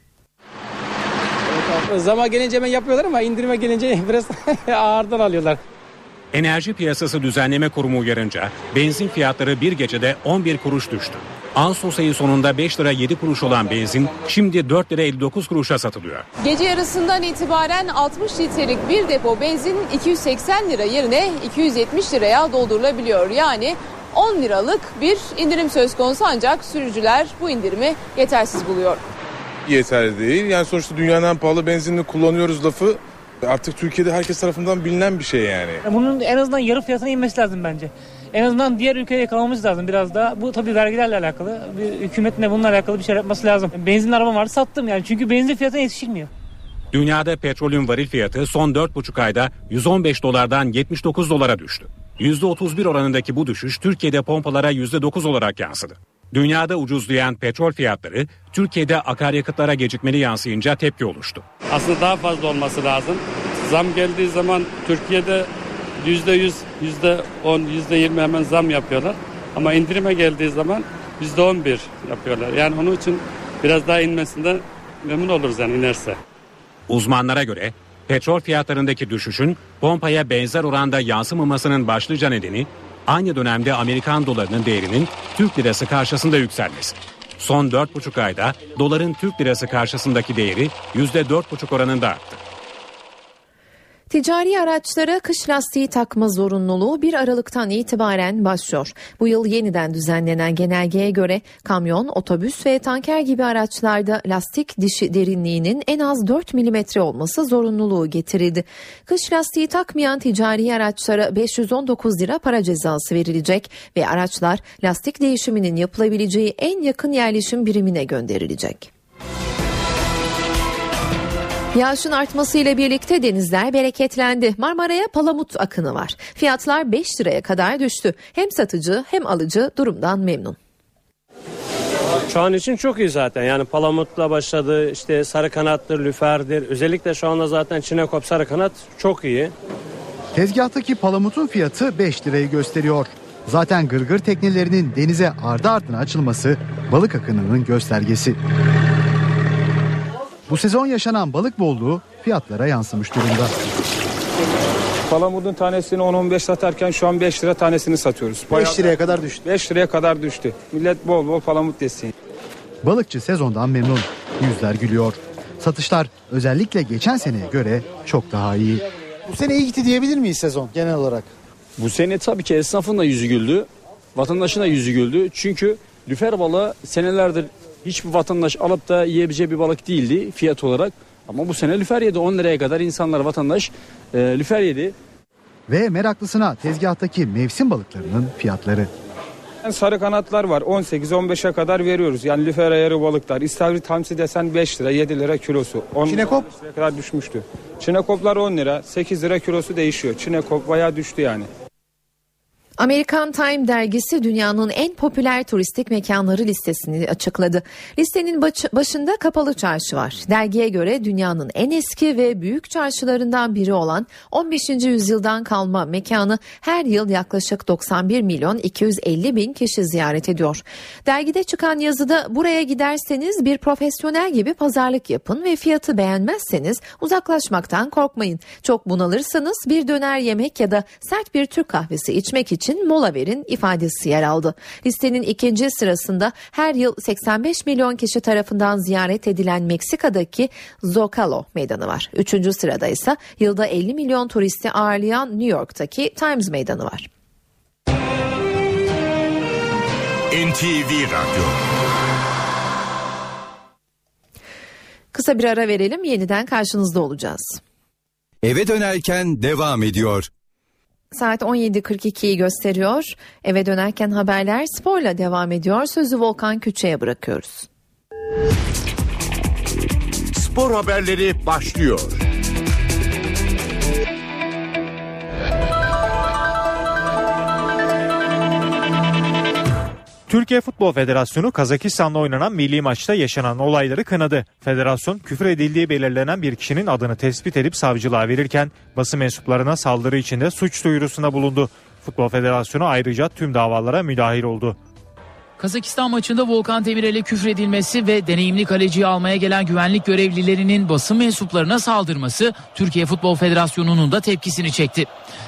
Zama gelince hemen yapıyorlar ama indirime gelince biraz ağırdan alıyorlar. Enerji Piyasası Düzenleme Kurumu uyarınca benzin fiyatları bir gecede 11 kuruş düştü. Ağustos ayı sonunda 5 lira 7 kuruş olan benzin şimdi 4 lira 59 kuruşa satılıyor. Gece yarısından itibaren 60 litrelik bir depo benzin 280 lira yerine 270 liraya doldurulabiliyor. Yani 10 liralık bir indirim söz konusu ancak sürücüler bu indirimi yetersiz buluyor. Yeterli değil. Yani sonuçta dünyanın en pahalı benzinini kullanıyoruz lafı artık Türkiye'de herkes tarafından bilinen bir şey yani. Bunun en azından yarı fiyatına inmesi lazım bence. En azından diğer ülkeye yakalamamız lazım biraz daha. Bu tabii vergilerle alakalı. Bir hükümetin de bununla alakalı bir şey yapması lazım. Benzin arabam vardı sattım yani çünkü benzin fiyatına yetişilmiyor. Dünyada petrolün varil fiyatı son 4,5 ayda 115 dolardan 79 dolara düştü. %31 oranındaki bu düşüş Türkiye'de pompalara %9 olarak yansıdı. Dünyada ucuzlayan petrol fiyatları Türkiye'de akaryakıtlara gecikmeli yansıyınca tepki oluştu. Aslında daha fazla olması lazım. Zam geldiği zaman Türkiye'de yüzde yüz, yüzde on, yüzde yirmi hemen zam yapıyorlar. Ama indirime geldiği zaman yüzde on bir yapıyorlar. Yani onun için biraz daha inmesinden memnun oluruz yani inerse. Uzmanlara göre petrol fiyatlarındaki düşüşün pompaya benzer oranda yansımamasının başlıca nedeni aynı dönemde Amerikan dolarının değerinin Türk lirası karşısında yükselmesi. Son 4,5 ayda doların Türk lirası karşısındaki değeri %4,5 oranında arttı. Ticari araçlara kış lastiği takma zorunluluğu 1 Aralık'tan itibaren başlıyor. Bu yıl yeniden düzenlenen genelgeye göre kamyon, otobüs ve tanker gibi araçlarda lastik dişi derinliğinin en az 4 milimetre olması zorunluluğu getirildi. Kış lastiği takmayan ticari araçlara 519 lira para cezası verilecek ve araçlar lastik değişiminin yapılabileceği en yakın yerleşim birimine gönderilecek. Yağışın artmasıyla birlikte denizler bereketlendi. Marmara'ya palamut akını var. Fiyatlar 5 liraya kadar düştü. Hem satıcı hem alıcı durumdan memnun. Şu an için çok iyi zaten. Yani palamutla başladı. işte sarı kanattır, lüferdir. Özellikle şu anda zaten çinekop sarı kanat çok iyi. Tezgahtaki palamutun fiyatı 5 lirayı gösteriyor. Zaten gırgır teknelerinin denize ardı ardına açılması balık akınının göstergesi. Bu sezon yaşanan balık bolluğu fiyatlara yansımış durumda. Palamudun tanesini 10-15 satarken şu an 5 lira tanesini satıyoruz. 5 liraya kadar düştü. 5 liraya kadar düştü. Millet bol bol palamut desin. Balıkçı sezondan memnun. Yüzler gülüyor. Satışlar özellikle geçen seneye göre çok daha iyi. Bu sene iyi gitti diyebilir miyiz sezon genel olarak? Bu sene tabii ki esnafın da yüzü güldü. Vatandaşın da yüzü güldü. Çünkü lüfer balığı senelerdir hiçbir vatandaş alıp da yiyebileceği bir balık değildi fiyat olarak. Ama bu sene lüfer yedi 10 liraya kadar insanlar vatandaş e, lüfer yedi. Ve meraklısına tezgahtaki mevsim balıklarının fiyatları. Yani sarı kanatlar var 18-15'e kadar veriyoruz. Yani lüfer ayarı balıklar. İstavrit hamsi desen 5 lira 7 lira kilosu. 10 Çinekop? liraya kadar düşmüştü. Çinekoplar 10 lira 8 lira kilosu değişiyor. Çinekop bayağı düştü yani. Amerikan Time dergisi dünyanın en popüler turistik mekanları listesini açıkladı. Listenin başında Kapalı Çarşı var. Dergiye göre dünyanın en eski ve büyük çarşılarından biri olan 15. yüzyıldan kalma mekanı her yıl yaklaşık 91 milyon 250 bin kişi ziyaret ediyor. Dergide çıkan yazıda buraya giderseniz bir profesyonel gibi pazarlık yapın ve fiyatı beğenmezseniz uzaklaşmaktan korkmayın. Çok bunalırsanız bir döner yemek ya da sert bir Türk kahvesi içmek için için mola verin ifadesi yer aldı. Listenin ikinci sırasında her yıl 85 milyon kişi tarafından ziyaret edilen Meksika'daki Zocalo meydanı var. Üçüncü sırada ise yılda 50 milyon turisti ağırlayan New York'taki Times meydanı var. NTV Radyo Kısa bir ara verelim yeniden karşınızda olacağız. Eve dönerken devam ediyor. Saat 17.42'yi gösteriyor. Eve dönerken haberler sporla devam ediyor. Sözü Volkan Küçe'ye bırakıyoruz. Spor haberleri başlıyor. Türkiye Futbol Federasyonu Kazakistan'la oynanan milli maçta yaşanan olayları kınadı. Federasyon küfür edildiği belirlenen bir kişinin adını tespit edip savcılığa verirken basın mensuplarına saldırı içinde suç duyurusunda bulundu. Futbol Federasyonu ayrıca tüm davalara müdahil oldu. Kazakistan maçında Volkan Demirel'e küfredilmesi ve deneyimli kaleciyi almaya gelen güvenlik görevlilerinin basın mensuplarına saldırması Türkiye Futbol Federasyonu'nun da tepkisini çekti.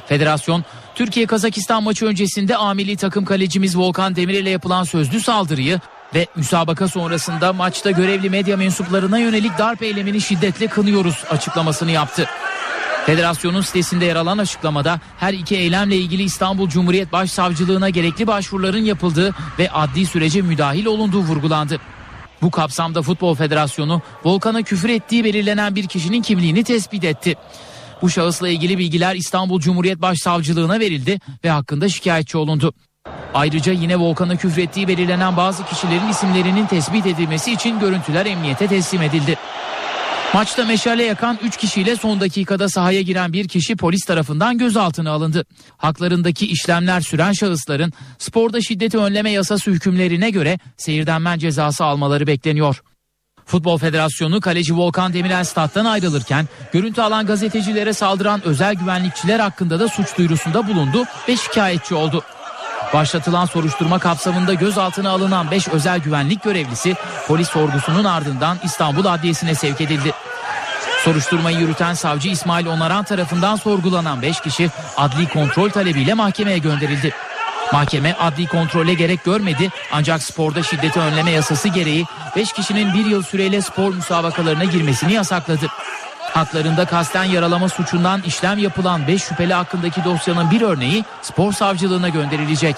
Federasyon Türkiye Kazakistan maçı öncesinde amili takım kalecimiz Volkan Demirel'e yapılan sözlü saldırıyı ve müsabaka sonrasında maçta görevli medya mensuplarına yönelik darp eylemini şiddetle kınıyoruz açıklamasını yaptı. Federasyonun sitesinde yer alan açıklamada her iki eylemle ilgili İstanbul Cumhuriyet Başsavcılığına gerekli başvuruların yapıldığı ve adli sürece müdahil olunduğu vurgulandı. Bu kapsamda Futbol Federasyonu Volkan'a küfür ettiği belirlenen bir kişinin kimliğini tespit etti. Bu şahısla ilgili bilgiler İstanbul Cumhuriyet Başsavcılığına verildi ve hakkında şikayetçi olundu. Ayrıca yine Volkan'a küfrettiği belirlenen bazı kişilerin isimlerinin tespit edilmesi için görüntüler emniyete teslim edildi. Maçta meşale yakan 3 kişiyle son dakikada sahaya giren bir kişi polis tarafından gözaltına alındı. Haklarındaki işlemler süren şahısların sporda şiddeti önleme yasası hükümlerine göre seyirden men cezası almaları bekleniyor. Futbol Federasyonu kaleci Volkan Demirel stat'tan ayrılırken görüntü alan gazetecilere saldıran özel güvenlikçiler hakkında da suç duyurusunda bulundu ve şikayetçi oldu. Başlatılan soruşturma kapsamında gözaltına alınan 5 özel güvenlik görevlisi polis sorgusunun ardından İstanbul Adliyesi'ne sevk edildi. Soruşturmayı yürüten savcı İsmail Onaran tarafından sorgulanan 5 kişi adli kontrol talebiyle mahkemeye gönderildi. Mahkeme adli kontrole gerek görmedi ancak sporda şiddeti önleme yasası gereği 5 kişinin bir yıl süreyle spor müsabakalarına girmesini yasakladı. Haklarında kasten yaralama suçundan işlem yapılan 5 şüpheli hakkındaki dosyanın bir örneği spor savcılığına gönderilecek.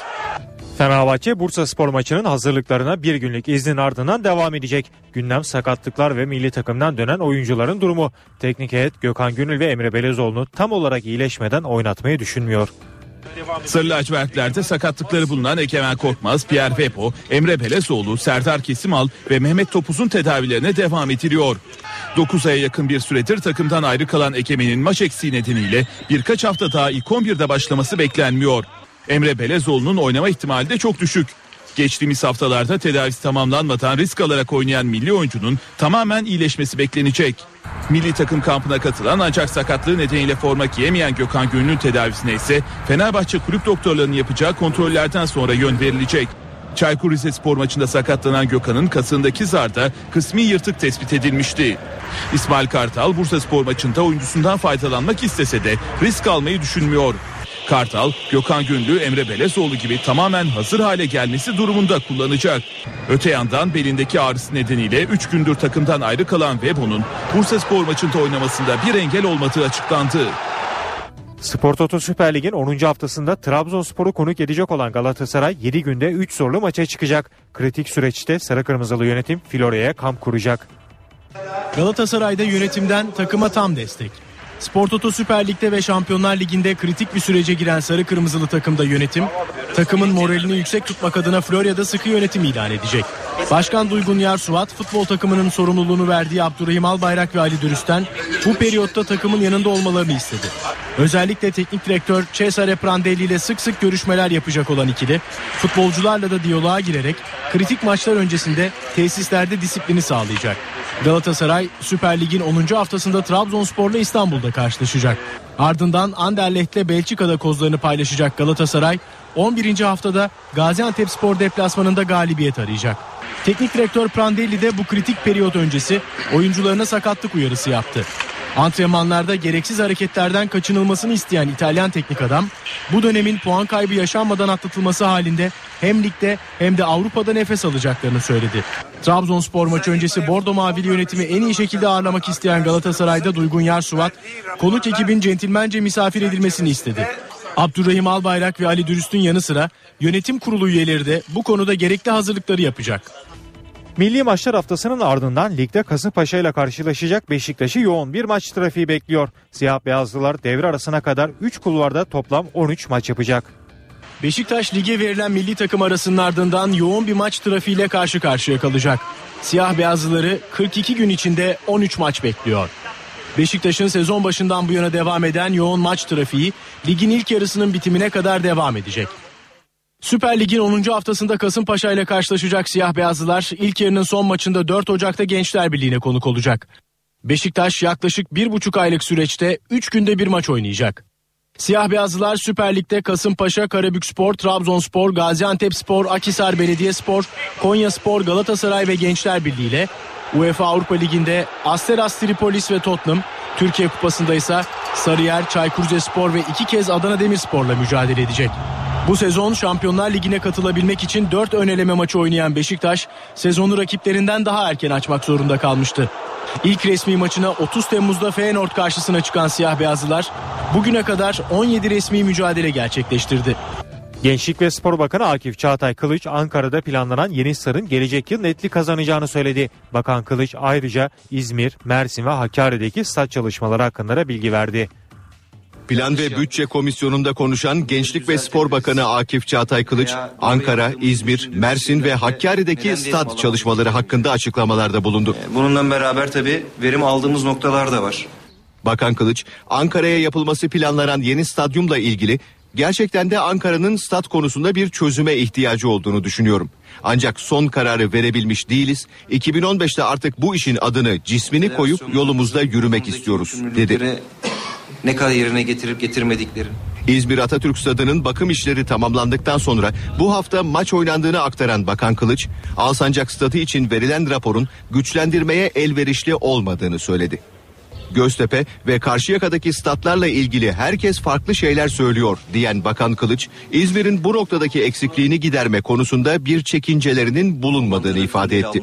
Fenerbahçe Bursa Spor maçının hazırlıklarına bir günlük iznin ardından devam edecek. Gündem sakatlıklar ve milli takımdan dönen oyuncuların durumu. Teknik heyet Gökhan Gönül ve Emre Belezoğlu'nu tam olarak iyileşmeden oynatmayı düşünmüyor. Sarı lacivertlerde sakatlıkları bulunan Egemen Korkmaz, Pierre Vepo, Emre Belezoğlu, Serdar Kesimal ve Mehmet Topuz'un tedavilerine devam ediliyor. 9 aya yakın bir süredir takımdan ayrı kalan Egemen'in maç eksiği nedeniyle birkaç hafta daha ilk 11'de başlaması beklenmiyor. Emre Belezoğlu'nun oynama ihtimali de çok düşük. Geçtiğimiz haftalarda tedavisi tamamlanmadan risk alarak oynayan milli oyuncunun tamamen iyileşmesi beklenecek. Milli takım kampına katılan ancak sakatlığı nedeniyle forma giyemeyen Gökhan Gönül'ün tedavisine ise Fenerbahçe kulüp doktorlarının yapacağı kontrollerden sonra yön verilecek. Çaykur Rizespor maçında sakatlanan Gökhan'ın kasındaki zarda kısmi yırtık tespit edilmişti. İsmail Kartal Bursa Spor maçında oyuncusundan faydalanmak istese de risk almayı düşünmüyor. Kartal, Gökhan Gönlü, Emre Belezoğlu gibi tamamen hazır hale gelmesi durumunda kullanacak. Öte yandan belindeki ağrısı nedeniyle 3 gündür takımdan ayrı kalan Webo'nun Bursa Spor maçında oynamasında bir engel olmadığı açıklandı. Spor Toto Süper Lig'in 10. haftasında Trabzonspor'u konuk edecek olan Galatasaray 7 günde 3 zorlu maça çıkacak. Kritik süreçte Sarı Kırmızılı yönetim Florya'ya kamp kuracak. Galatasaray'da yönetimden takıma tam destek. Spor Toto Süper Lig'de ve Şampiyonlar Ligi'nde kritik bir sürece giren Sarı Kırmızılı takımda yönetim, takımın moralini yüksek tutmak adına Florya'da sıkı yönetim ilan edecek. Başkan Duygun Yarsuvat, futbol takımının sorumluluğunu verdiği Abdurrahim Albayrak ve Ali Dürüst'ten bu periyotta takımın yanında olmalarını istedi. Özellikle teknik direktör Cesare Prandelli ile sık sık görüşmeler yapacak olan ikili, futbolcularla da diyaloğa girerek kritik maçlar öncesinde tesislerde disiplini sağlayacak. Galatasaray Süper Lig'in 10. haftasında Trabzonspor'la İstanbul'da karşılaşacak. Ardından Anderlecht'le Belçika'da kozlarını paylaşacak Galatasaray 11. haftada Gaziantepspor deplasmanında galibiyet arayacak. Teknik direktör Prandelli de bu kritik periyot öncesi oyuncularına sakatlık uyarısı yaptı. Antrenmanlarda gereksiz hareketlerden kaçınılmasını isteyen İtalyan teknik adam bu dönemin puan kaybı yaşanmadan atlatılması halinde hem ligde hem de Avrupa'da nefes alacaklarını söyledi. Trabzonspor maçı öncesi Bordo Mavili yönetimi en iyi şekilde ağırlamak isteyen Galatasaray'da Duygun Yarsuvat konuk ekibin centilmence misafir edilmesini istedi. Abdurrahim Albayrak ve Ali Dürüst'ün yanı sıra yönetim kurulu üyeleri de bu konuda gerekli hazırlıkları yapacak. Milli maçlar haftasının ardından ligde Kasımpaşa ile karşılaşacak Beşiktaş'ı yoğun bir maç trafiği bekliyor. Siyah beyazlılar devre arasına kadar 3 kulvarda toplam 13 maç yapacak. Beşiktaş lige verilen milli takım arasının ardından yoğun bir maç trafiğiyle karşı karşıya kalacak. Siyah beyazlıları 42 gün içinde 13 maç bekliyor. Beşiktaş'ın sezon başından bu yana devam eden yoğun maç trafiği ligin ilk yarısının bitimine kadar devam edecek. Süper Lig'in 10. haftasında Kasımpaşa ile karşılaşacak siyah beyazlılar ilk yarının son maçında 4 Ocak'ta Gençler Birliği'ne konuk olacak. Beşiktaş yaklaşık 1,5 aylık süreçte 3 günde bir maç oynayacak. Siyah beyazlılar Süper Lig'de Kasımpaşa, Karabükspor, Trabzonspor, Gaziantepspor, Akhisar Belediyespor, Konyaspor, Galatasaray ve Gençler Birliği ile UEFA Avrupa Ligi'nde Asteras Tripolis ve Tottenham, Türkiye Kupası'nda ise Sarıyer, Çaykur Rizespor ve iki kez Adana Demirspor'la mücadele edecek. Bu sezon Şampiyonlar Ligi'ne katılabilmek için 4 ön eleme maçı oynayan Beşiktaş sezonu rakiplerinden daha erken açmak zorunda kalmıştı. İlk resmi maçına 30 Temmuz'da Feyenoord karşısına çıkan siyah beyazlılar bugüne kadar 17 resmi mücadele gerçekleştirdi. Gençlik ve Spor Bakanı Akif Çağatay Kılıç Ankara'da planlanan Yeni Sar'ın gelecek yıl netli kazanacağını söyledi. Bakan Kılıç ayrıca İzmir, Mersin ve Hakkari'deki stat çalışmaları hakkında da bilgi verdi. Plan ve Bütçe Komisyonu'nda konuşan Gençlik ve Spor Bakanı Akif Çağatay Kılıç, Ankara, İzmir, Mersin ve Hakkari'deki stad çalışmaları hakkında açıklamalarda bulundu. Bununla beraber tabii verim aldığımız noktalar da var. Bakan Kılıç, Ankara'ya yapılması planlanan yeni stadyumla ilgili gerçekten de Ankara'nın stat konusunda bir çözüme ihtiyacı olduğunu düşünüyorum. Ancak son kararı verebilmiş değiliz. 2015'te artık bu işin adını, cismini koyup yolumuzda yürümek istiyoruz dedi. Ne kadar yerine getirip getirmediklerini. İzmir Atatürk Stadı'nın bakım işleri tamamlandıktan sonra bu hafta maç oynandığını aktaran Bakan Kılıç, Alsancak Stadı için verilen raporun güçlendirmeye elverişli olmadığını söyledi. Göztepe ve Karşıyaka'daki statlarla ilgili herkes farklı şeyler söylüyor diyen Bakan Kılıç, İzmir'in bu noktadaki eksikliğini giderme konusunda bir çekincelerinin bulunmadığını ifade etti.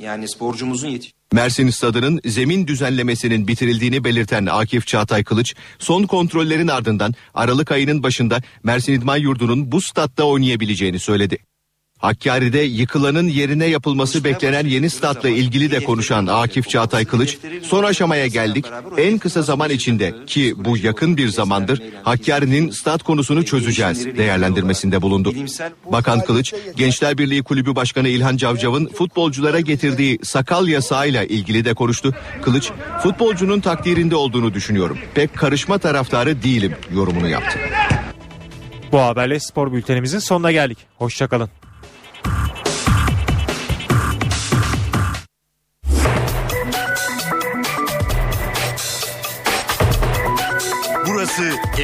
Yani sporcumuzun yetiş Mersin stadının zemin düzenlemesinin bitirildiğini belirten Akif Çağatay Kılıç, son kontrollerin ardından Aralık ayının başında Mersin İdman Yurdu'nun bu statta oynayabileceğini söyledi. Hakkari'de yıkılanın yerine yapılması beklenen yeni statla ilgili de konuşan Akif Çağatay Kılıç, son aşamaya geldik. En kısa zaman içinde ki bu yakın bir zamandır Hakkari'nin stat konusunu çözeceğiz değerlendirmesinde bulundu. Bakan Kılıç, Gençler Birliği Kulübü Başkanı İlhan Cavcav'ın futbolculara getirdiği sakal yasağıyla ilgili de konuştu. Kılıç, futbolcunun takdirinde olduğunu düşünüyorum. Pek karışma taraftarı değilim yorumunu yaptı. Bu haberle spor bültenimizin sonuna geldik. Hoşçakalın.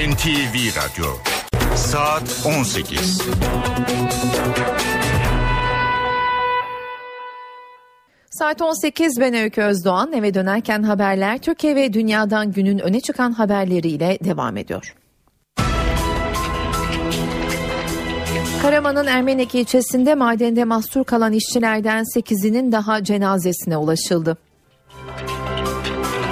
NTV Radyo. Saat 18. Saat 18 ben Öykü Özdoğan eve dönerken haberler Türkiye ve dünyadan günün öne çıkan haberleriyle devam ediyor. Karaman'ın Ermenek ilçesinde madende mahsur kalan işçilerden 8'inin daha cenazesine ulaşıldı.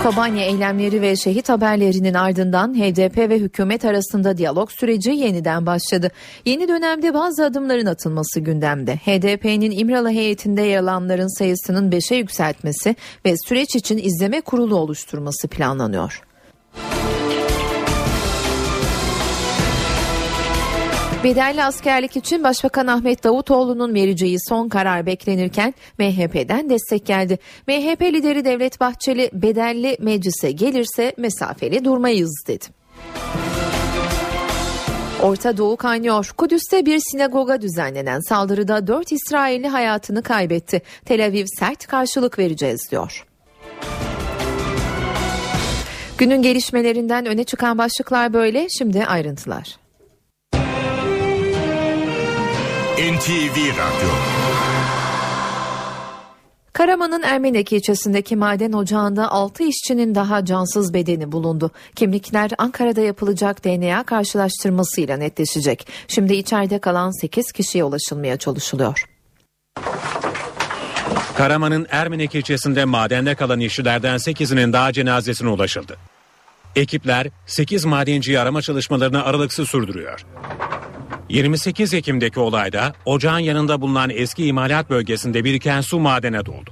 Kobanya eylemleri ve şehit haberlerinin ardından HDP ve hükümet arasında diyalog süreci yeniden başladı. Yeni dönemde bazı adımların atılması gündemde. HDP'nin İmralı heyetinde yer alanların sayısının 5'e yükseltmesi ve süreç için izleme kurulu oluşturması planlanıyor. Bedelli askerlik için Başbakan Ahmet Davutoğlu'nun vereceği son karar beklenirken MHP'den destek geldi. MHP lideri Devlet Bahçeli bedelli meclise gelirse mesafeli durmayız dedi. Orta Doğu kaynıyor. Kudüs'te bir sinagoga düzenlenen saldırıda 4 İsrailli hayatını kaybetti. Tel Aviv sert karşılık vereceğiz diyor. Günün gelişmelerinden öne çıkan başlıklar böyle. Şimdi ayrıntılar. NTV Radyo. Karaman'ın Ermenek ilçesindeki maden ocağında 6 işçinin daha cansız bedeni bulundu. Kimlikler Ankara'da yapılacak DNA karşılaştırmasıyla netleşecek. Şimdi içeride kalan 8 kişiye ulaşılmaya çalışılıyor. Karaman'ın Ermenek ilçesinde madende kalan işçilerden 8'inin daha cenazesine ulaşıldı. Ekipler 8 madenciyi arama çalışmalarını aralıksız sürdürüyor. 28 Ekim'deki olayda ocağın yanında bulunan eski imalat bölgesinde biriken su madene doldu.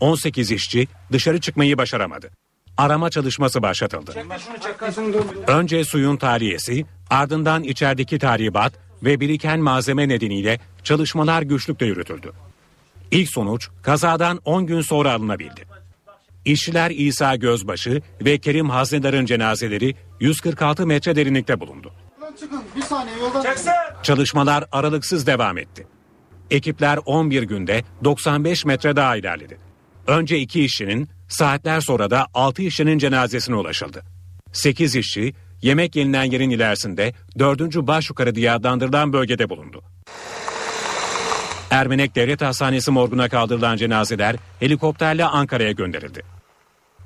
18 işçi dışarı çıkmayı başaramadı. Arama çalışması başlatıldı. Önce suyun tahliyesi, ardından içerideki tahribat ve biriken malzeme nedeniyle çalışmalar güçlükle yürütüldü. İlk sonuç kazadan 10 gün sonra alınabildi. İşçiler İsa Gözbaşı ve Kerim Haznedar'ın cenazeleri 146 metre derinlikte bulundu. Çıkın bir saniye yoldan. Çalışmalar aralıksız devam etti. Ekipler 11 günde 95 metre daha ilerledi. Önce 2 işçinin, saatler sonra da 6 işçinin cenazesine ulaşıldı. 8 işçi yemek yenilen yerin ilerisinde 4. baş yukarı diye adlandırılan bölgede bulundu. Ermenek Devlet Hastanesi morguna kaldırılan cenazeler helikopterle Ankara'ya gönderildi.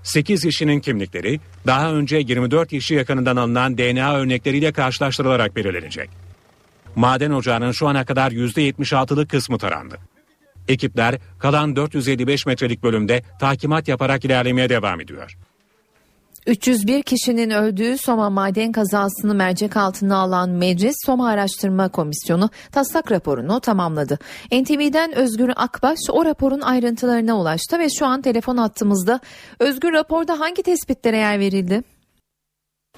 8 işinin kimlikleri daha önce 24 işçi yakınından alınan DNA örnekleriyle karşılaştırılarak belirlenecek. Maden ocağının şu ana kadar %76'lık kısmı tarandı. Ekipler kalan 455 metrelik bölümde takimat yaparak ilerlemeye devam ediyor. 301 kişinin öldüğü Soma maden kazasını mercek altına alan Meclis Soma Araştırma Komisyonu taslak raporunu tamamladı. NTV'den Özgür Akbaş o raporun ayrıntılarına ulaştı ve şu an telefon attığımızda Özgür raporda hangi tespitlere yer verildi?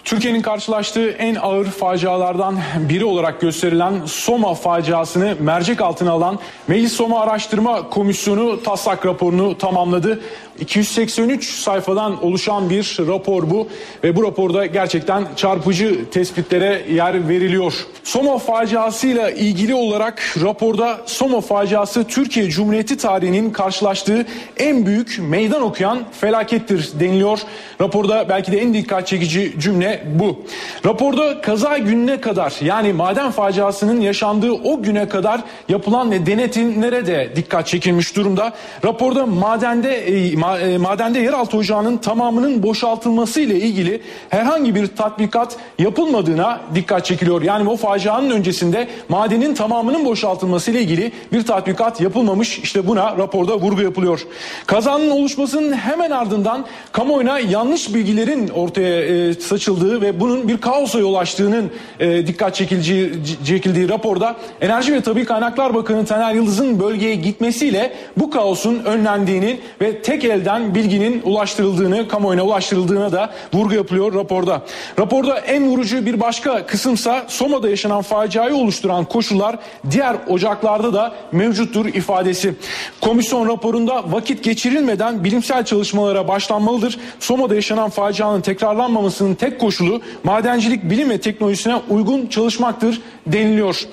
Türkiye'nin karşılaştığı en ağır facialardan biri olarak gösterilen Soma faciasını mercek altına alan Meclis Soma Araştırma Komisyonu taslak raporunu tamamladı. 283 sayfadan oluşan bir rapor bu ve bu raporda gerçekten çarpıcı tespitlere yer veriliyor. Soma faciasıyla ilgili olarak raporda Soma faciası Türkiye Cumhuriyeti tarihinin karşılaştığı en büyük meydan okuyan felakettir deniliyor. Raporda belki de en dikkat çekici cümle bu. Raporda kaza gününe kadar yani maden faciasının yaşandığı o güne kadar yapılan denetimlere de dikkat çekilmiş durumda. Raporda madende e, e, madende yeraltı ocağının tamamının boşaltılması ile ilgili herhangi bir tatbikat yapılmadığına dikkat çekiliyor. Yani o facianın öncesinde madenin tamamının boşaltılması ile ilgili bir tatbikat yapılmamış. İşte buna raporda vurgu yapılıyor. Kazanın oluşmasının hemen ardından kamuoyuna yanlış bilgilerin ortaya e, saçıldığı ve bunun bir kaosa yol açtığının e, dikkat çekildiği, çekildiği raporda Enerji ve Tabi Kaynaklar Bakanı Taner Yıldız'ın bölgeye gitmesiyle bu kaosun önlendiğini ve tek elden bilginin ulaştırıldığını, kamuoyuna ulaştırıldığına da vurgu yapılıyor raporda. Raporda en vurucu bir başka kısımsa Soma'da yaşanan faciayı oluşturan koşullar diğer ocaklarda da mevcuttur ifadesi. Komisyon raporunda vakit geçirilmeden bilimsel çalışmalara başlanmalıdır. Soma'da yaşanan facianın tekrarlanmamasının tek koşulu madencilik bilim ve teknolojisine uygun çalışmaktır deniliyor.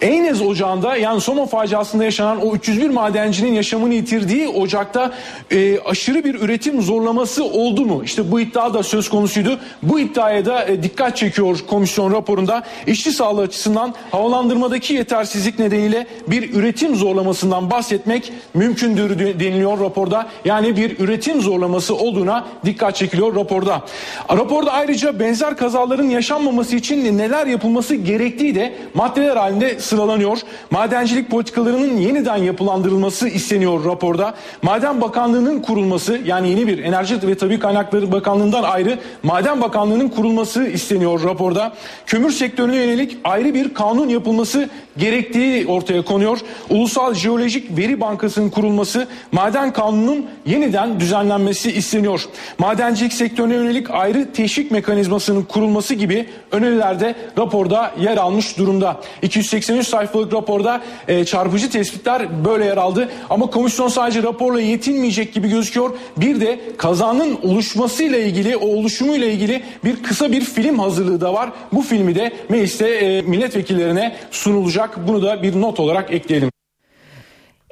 Eynez ocağında yani Soma faciasında yaşanan o 301 madencinin yaşamını yitirdiği ocakta e, aşırı bir üretim zorlaması oldu mu? İşte bu iddia da söz konusuydu. Bu iddiaya da e, dikkat çekiyor komisyon raporunda. İşçi sağlığı açısından havalandırmadaki yetersizlik nedeniyle bir üretim zorlamasından bahsetmek mümkündür deniliyor raporda. Yani bir üretim zorlaması olduğuna dikkat çekiliyor raporda. Raporda ayrıca benzer kazaların yaşanmaması için neler yapılması gerektiği de maddeler halinde sıralanıyor. Madencilik politikalarının yeniden yapılandırılması isteniyor raporda. Maden Bakanlığı'nın kurulması yani yeni bir Enerji ve Tabi Kaynakları Bakanlığı'ndan ayrı Maden Bakanlığı'nın kurulması isteniyor raporda. Kömür sektörüne yönelik ayrı bir kanun yapılması gerektiği ortaya konuyor. Ulusal Jeolojik Veri Bankası'nın kurulması, maden kanunun yeniden düzenlenmesi isteniyor. Madencilik sektörüne yönelik ayrı teşvik mekanizmasının kurulması gibi öneriler de raporda yer almış durumda. 283 sayfalık raporda e, çarpıcı tespitler böyle yer aldı. Ama komisyon sadece raporla yetinmeyecek gibi gözüküyor. Bir de kazanın oluşmasıyla ilgili, o oluşumuyla ilgili bir kısa bir film hazırlığı da var. Bu filmi de mecliste e, milletvekillerine sunulacak. Bunu da bir not olarak ekleyelim.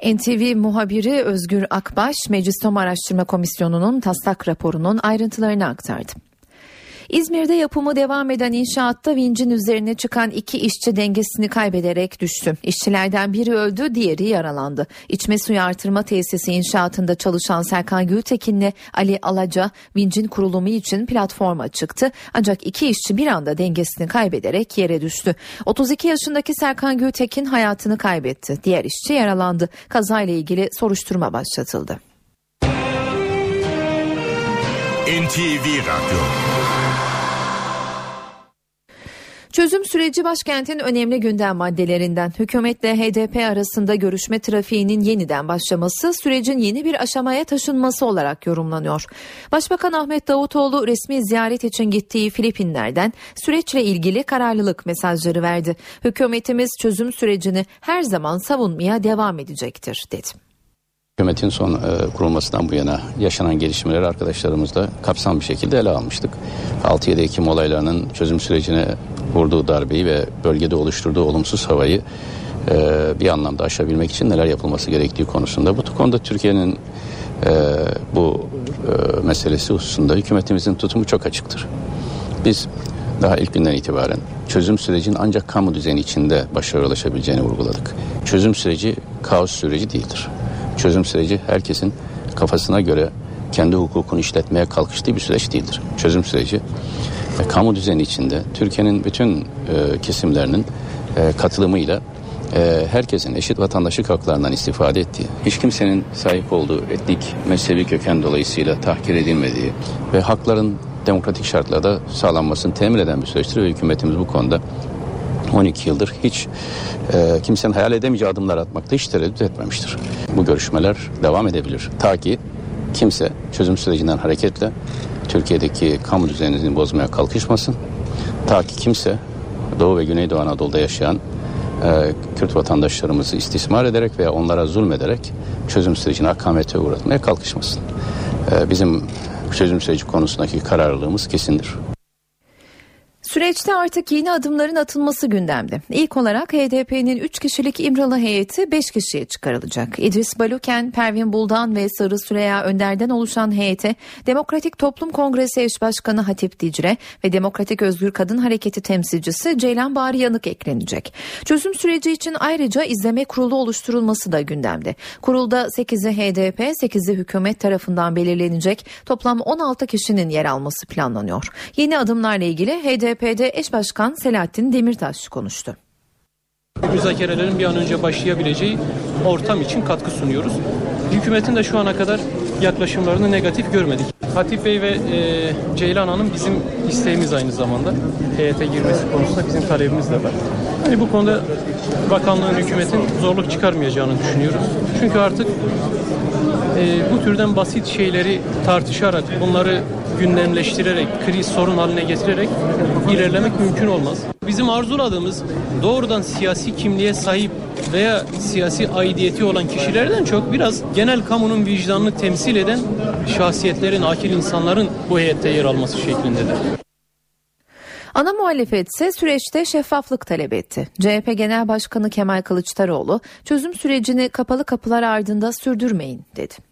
NTV muhabiri Özgür Akbaş, Meclis Tom Araştırma Komisyonu'nun taslak raporunun ayrıntılarını aktardı. İzmir'de yapımı devam eden inşaatta vincin üzerine çıkan iki işçi dengesini kaybederek düştü. İşçilerden biri öldü, diğeri yaralandı. İçme suyu artırma tesisi inşaatında çalışan Serkan Gültekin'le Ali Alaca vincin kurulumu için platforma çıktı. Ancak iki işçi bir anda dengesini kaybederek yere düştü. 32 yaşındaki Serkan Gültekin hayatını kaybetti. Diğer işçi yaralandı. Kazayla ilgili soruşturma başlatıldı. NTV Radyo Çözüm süreci başkentin önemli gündem maddelerinden. Hükümetle HDP arasında görüşme trafiğinin yeniden başlaması sürecin yeni bir aşamaya taşınması olarak yorumlanıyor. Başbakan Ahmet Davutoğlu resmi ziyaret için gittiği Filipinler'den süreçle ilgili kararlılık mesajları verdi. Hükümetimiz çözüm sürecini her zaman savunmaya devam edecektir dedi. Hükümetin son e, kurulmasından bu yana yaşanan gelişmeleri arkadaşlarımızla kapsam bir şekilde ele almıştık. 6-7 Ekim olaylarının çözüm sürecine vurduğu darbeyi ve bölgede oluşturduğu olumsuz havayı e, bir anlamda aşabilmek için neler yapılması gerektiği konusunda. Bu konuda Türkiye'nin e, bu e, meselesi hususunda hükümetimizin tutumu çok açıktır. Biz daha ilk günden itibaren çözüm sürecinin ancak kamu düzeni içinde başarıya ulaşabileceğini vurguladık. Çözüm süreci kaos süreci değildir. Çözüm süreci herkesin kafasına göre kendi hukukunu işletmeye kalkıştığı bir süreç değildir. Çözüm süreci e, kamu düzeni içinde Türkiye'nin bütün e, kesimlerinin e, katılımıyla e, herkesin eşit vatandaşlık haklarından istifade ettiği, hiç kimsenin sahip olduğu etnik, mezhebi köken dolayısıyla tahkir edilmediği ve hakların demokratik şartlarda sağlanmasını temin eden bir süreçtir ve hükümetimiz bu konuda 12 yıldır hiç e, kimsenin hayal edemeyeceği adımlar atmakta hiç tereddüt etmemiştir. Bu görüşmeler devam edebilir. Ta ki kimse çözüm sürecinden hareketle Türkiye'deki kamu düzenini bozmaya kalkışmasın. Ta ki kimse Doğu ve Güneydoğu Anadolu'da yaşayan e, Kürt vatandaşlarımızı istismar ederek veya onlara zulmederek çözüm sürecini akamete uğratmaya kalkışmasın. E, bizim çözüm süreci konusundaki kararlılığımız kesindir. Süreçte artık yeni adımların atılması gündemde. İlk olarak HDP'nin 3 kişilik İmralı heyeti 5 kişiye çıkarılacak. İdris Baluken, Pervin Buldan ve Sarı Süreya Önder'den oluşan heyete Demokratik Toplum Kongresi Eş Başkanı Hatip Dicre ve Demokratik Özgür Kadın Hareketi temsilcisi Ceylan Bari Yanık eklenecek. Çözüm süreci için ayrıca izleme kurulu oluşturulması da gündemde. Kurulda 8'i HDP, 8'i hükümet tarafından belirlenecek toplam 16 kişinin yer alması planlanıyor. Yeni adımlarla ilgili HDP'de eş başkan Selahattin Demirtaş konuştu. Müzakerelerin bir an önce başlayabileceği ortam için katkı sunuyoruz. Hükümetin de şu ana kadar yaklaşımlarını negatif görmedik. Hatip Bey ve e, Ceylan Hanım bizim isteğimiz aynı zamanda. heyete girmesi konusunda bizim talebimiz de var. Hani bu konuda bakanlığın, hükümetin zorluk çıkarmayacağını düşünüyoruz. Çünkü artık e, bu türden basit şeyleri tartışarak, bunları gündemleştirerek, kriz sorun haline getirerek ilerlemek mümkün olmaz. Bizim arzuladığımız doğrudan siyasi kimliğe sahip veya siyasi aidiyeti olan kişilerden çok biraz genel kamunun vicdanını temsil eden şahsiyetlerin, akil insanların bu heyette yer alması şeklindedir. Ana muhalefet ise süreçte şeffaflık talep etti. CHP Genel Başkanı Kemal Kılıçdaroğlu çözüm sürecini kapalı kapılar ardında sürdürmeyin dedi.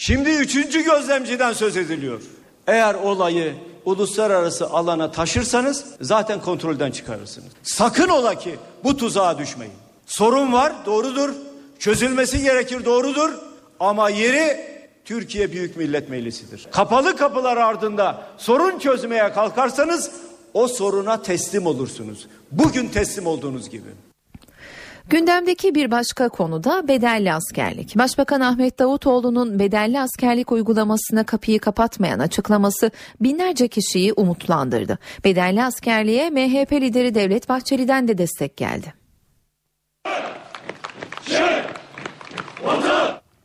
Şimdi üçüncü gözlemciden söz ediliyor. Eğer olayı uluslararası alana taşırsanız zaten kontrolden çıkarırsınız. Sakın ola ki bu tuzağa düşmeyin. Sorun var doğrudur. Çözülmesi gerekir doğrudur. Ama yeri Türkiye Büyük Millet Meclisi'dir. Kapalı kapılar ardında sorun çözmeye kalkarsanız o soruna teslim olursunuz. Bugün teslim olduğunuz gibi. Gündemdeki bir başka konu da bedelli askerlik. Başbakan Ahmet Davutoğlu'nun bedelli askerlik uygulamasına kapıyı kapatmayan açıklaması binlerce kişiyi umutlandırdı. Bedelli askerliğe MHP lideri Devlet Bahçeli'den de destek geldi.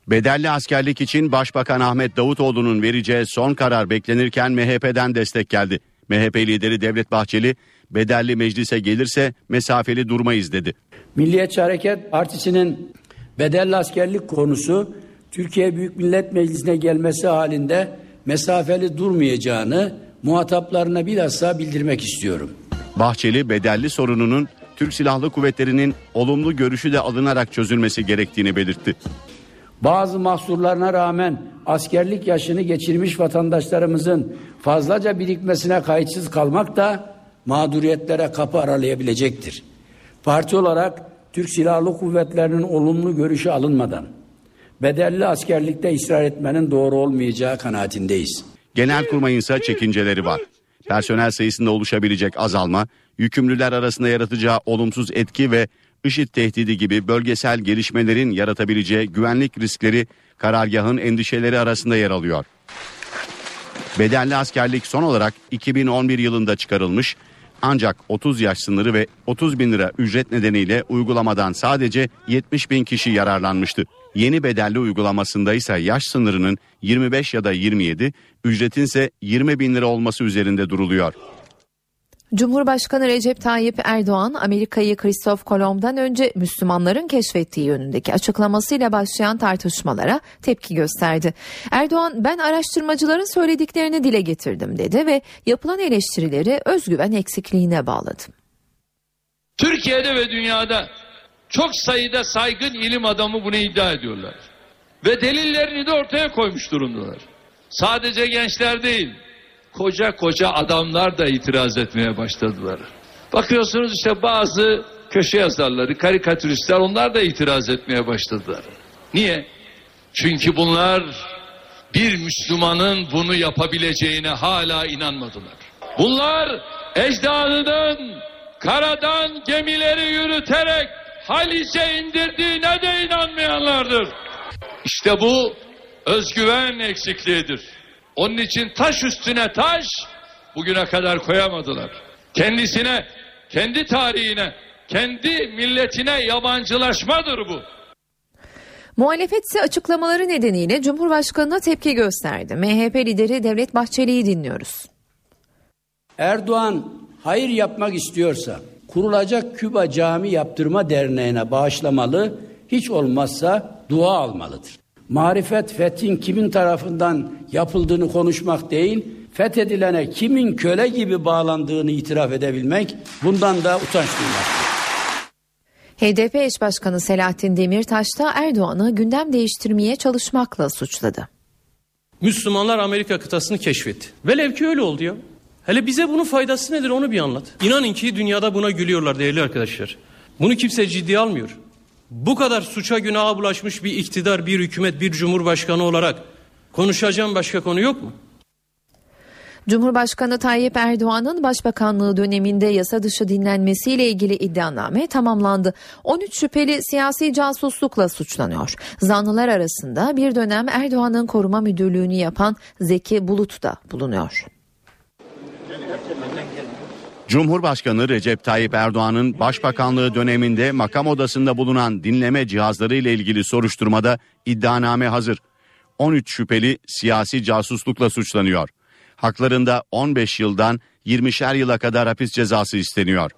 Bedelli askerlik için Başbakan Ahmet Davutoğlu'nun vereceği son karar beklenirken MHP'den destek geldi. MHP lideri Devlet Bahçeli bedelli meclise gelirse mesafeli durmayız dedi. Milliyetçi Hareket Partisi'nin bedelli askerlik konusu Türkiye Büyük Millet Meclisi'ne gelmesi halinde mesafeli durmayacağını muhataplarına bilhassa bildirmek istiyorum. Bahçeli bedelli sorununun Türk Silahlı Kuvvetleri'nin olumlu görüşü de alınarak çözülmesi gerektiğini belirtti. Bazı mahsurlarına rağmen askerlik yaşını geçirmiş vatandaşlarımızın fazlaca birikmesine kayıtsız kalmak da mağduriyetlere kapı aralayabilecektir. Parti olarak Türk Silahlı Kuvvetleri'nin olumlu görüşü alınmadan bedelli askerlikte ısrar etmenin doğru olmayacağı kanaatindeyiz. Genelkurmay'ın ise çekinceleri var. Personel sayısında oluşabilecek azalma, yükümlüler arasında yaratacağı olumsuz etki ve IŞİD tehdidi gibi bölgesel gelişmelerin yaratabileceği güvenlik riskleri karargahın endişeleri arasında yer alıyor. Bedelli askerlik son olarak 2011 yılında çıkarılmış ancak 30 yaş sınırı ve 30 bin lira ücret nedeniyle uygulamadan sadece 70 bin kişi yararlanmıştı. Yeni bedelli uygulamasında ise yaş sınırının 25 ya da 27, ücretin ise 20 bin lira olması üzerinde duruluyor. Cumhurbaşkanı Recep Tayyip Erdoğan Amerika'yı Kristof Kolomb'dan önce Müslümanların keşfettiği yönündeki açıklamasıyla başlayan tartışmalara tepki gösterdi. Erdoğan ben araştırmacıların söylediklerini dile getirdim dedi ve yapılan eleştirileri özgüven eksikliğine bağladı. Türkiye'de ve dünyada çok sayıda saygın ilim adamı bunu iddia ediyorlar. Ve delillerini de ortaya koymuş durumdalar. Sadece gençler değil, koca koca adamlar da itiraz etmeye başladılar. Bakıyorsunuz işte bazı köşe yazarları, karikatüristler onlar da itiraz etmeye başladılar. Niye? Çünkü bunlar bir Müslümanın bunu yapabileceğine hala inanmadılar. Bunlar ecdadının karadan gemileri yürüterek Halice indirdiğine de inanmayanlardır. İşte bu özgüven eksikliğidir. Onun için taş üstüne taş bugüne kadar koyamadılar. Kendisine, kendi tarihine, kendi milletine yabancılaşmadır bu. Muhalefet ise açıklamaları nedeniyle Cumhurbaşkanı'na tepki gösterdi. MHP lideri Devlet Bahçeli'yi dinliyoruz. Erdoğan hayır yapmak istiyorsa kurulacak Küba Cami Yaptırma Derneği'ne bağışlamalı, hiç olmazsa dua almalıdır. Marifet fethin kimin tarafından yapıldığını konuşmak değil, fethedilene kimin köle gibi bağlandığını itiraf edebilmek bundan da utanç duymak. HDP eş başkanı Selahattin Demirtaş da Erdoğan'ı gündem değiştirmeye çalışmakla suçladı. Müslümanlar Amerika kıtasını keşfetti. Velev ki öyle oldu ya. Hele bize bunun faydası nedir onu bir anlat. İnanın ki dünyada buna gülüyorlar değerli arkadaşlar. Bunu kimse ciddiye almıyor. Bu kadar suça günaha bulaşmış bir iktidar, bir hükümet, bir cumhurbaşkanı olarak konuşacağım başka konu yok mu? Cumhurbaşkanı Tayyip Erdoğan'ın başbakanlığı döneminde yasa dışı dinlenmesiyle ilgili iddianame tamamlandı. 13 şüpheli siyasi casuslukla suçlanıyor. Zanlılar arasında bir dönem Erdoğan'ın koruma müdürlüğünü yapan Zeki Bulut da bulunuyor. Cumhurbaşkanı Recep Tayyip Erdoğan'ın başbakanlığı döneminde makam odasında bulunan dinleme cihazları ile ilgili soruşturmada iddianame hazır. 13 şüpheli siyasi casuslukla suçlanıyor. Haklarında 15 yıldan 20'şer yıla kadar hapis cezası isteniyor.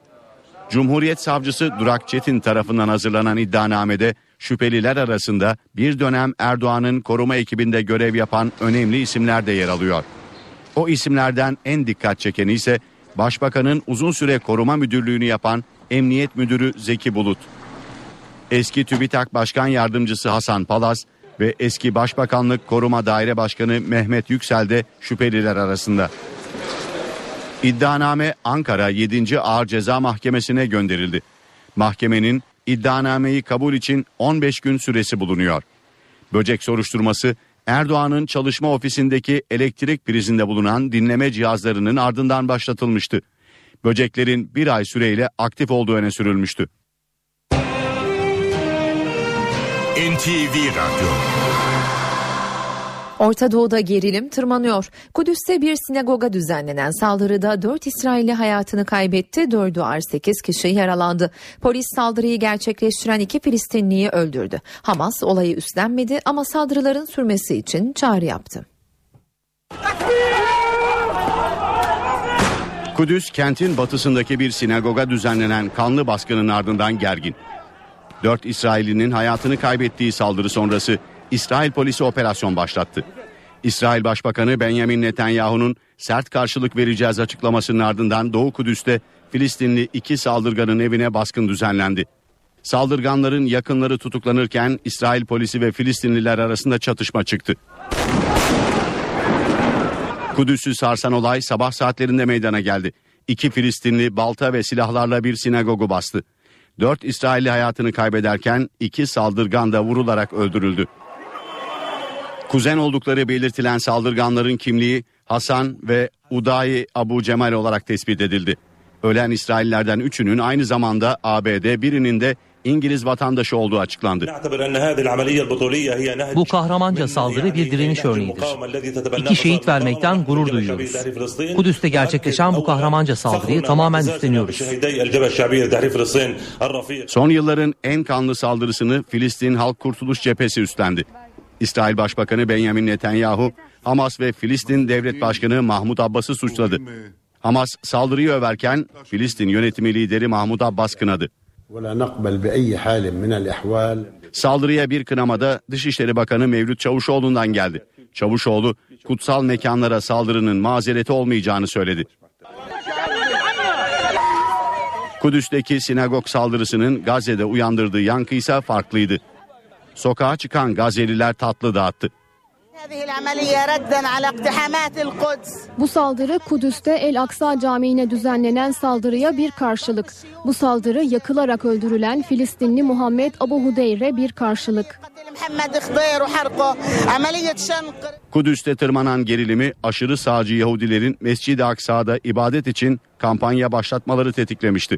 Cumhuriyet Savcısı Durak Çetin tarafından hazırlanan iddianamede şüpheliler arasında bir dönem Erdoğan'ın koruma ekibinde görev yapan önemli isimler de yer alıyor. O isimlerden en dikkat çekeni ise Başbakanın uzun süre koruma müdürlüğünü yapan Emniyet Müdürü Zeki Bulut. Eski TÜBİTAK Başkan Yardımcısı Hasan Palaz ve eski Başbakanlık Koruma Daire Başkanı Mehmet Yüksel de şüpheliler arasında. İddianame Ankara 7. Ağır Ceza Mahkemesi'ne gönderildi. Mahkemenin iddianameyi kabul için 15 gün süresi bulunuyor. Böcek soruşturması Erdoğan'ın çalışma ofisindeki elektrik prizinde bulunan dinleme cihazlarının ardından başlatılmıştı. Böceklerin bir ay süreyle aktif olduğu öne sürülmüştü. NTV Radyo Orta Doğu'da gerilim tırmanıyor. Kudüs'te bir sinagoga düzenlenen saldırıda 4 İsrailli hayatını kaybetti, 4'ü ağır 8 kişi yaralandı. Polis saldırıyı gerçekleştiren iki Filistinliyi öldürdü. Hamas olayı üstlenmedi ama saldırıların sürmesi için çağrı yaptı. Kudüs kentin batısındaki bir sinagoga düzenlenen kanlı baskının ardından gergin. 4 İsraillinin hayatını kaybettiği saldırı sonrası İsrail polisi operasyon başlattı. İsrail Başbakanı Benjamin Netanyahu'nun sert karşılık vereceğiz açıklamasının ardından Doğu Kudüs'te Filistinli iki saldırganın evine baskın düzenlendi. Saldırganların yakınları tutuklanırken İsrail polisi ve Filistinliler arasında çatışma çıktı. Kudüs'ü sarsan olay sabah saatlerinde meydana geldi. İki Filistinli balta ve silahlarla bir sinagogu bastı. Dört İsrailli hayatını kaybederken iki saldırgan da vurularak öldürüldü. Kuzen oldukları belirtilen saldırganların kimliği Hasan ve Uday Abu Cemal olarak tespit edildi. Ölen İsraillerden üçünün aynı zamanda ABD birinin de İngiliz vatandaşı olduğu açıklandı. Bu kahramanca saldırı bir direniş örneğidir. İki şehit vermekten gurur duyuyoruz. Kudüs'te gerçekleşen bu kahramanca saldırıyı tamamen üstleniyoruz. Son yılların en kanlı saldırısını Filistin Halk Kurtuluş Cephesi üstlendi. İsrail Başbakanı Benjamin Netanyahu, Hamas ve Filistin Devlet Başkanı Mahmut Abbas'ı suçladı. Hamas saldırıyı överken Filistin yönetimi lideri Mahmut Abbas kınadı. Saldırıya bir kınamada Dışişleri Bakanı Mevlüt Çavuşoğlu'ndan geldi. Çavuşoğlu kutsal mekanlara saldırının mazereti olmayacağını söyledi. Kudüs'teki sinagog saldırısının Gazze'de uyandırdığı yankı ise farklıydı. Sokağa çıkan Gazze'liler tatlı dağıttı. Bu saldırı Kudüs'te El Aksa Camii'ne düzenlenen saldırıya bir karşılık. Bu saldırı yakılarak öldürülen Filistinli Muhammed Abu Hudeyre bir karşılık. Kudüs'te tırmanan gerilimi aşırı sağcı Yahudilerin Mescid-i Aksa'da ibadet için kampanya başlatmaları tetiklemişti.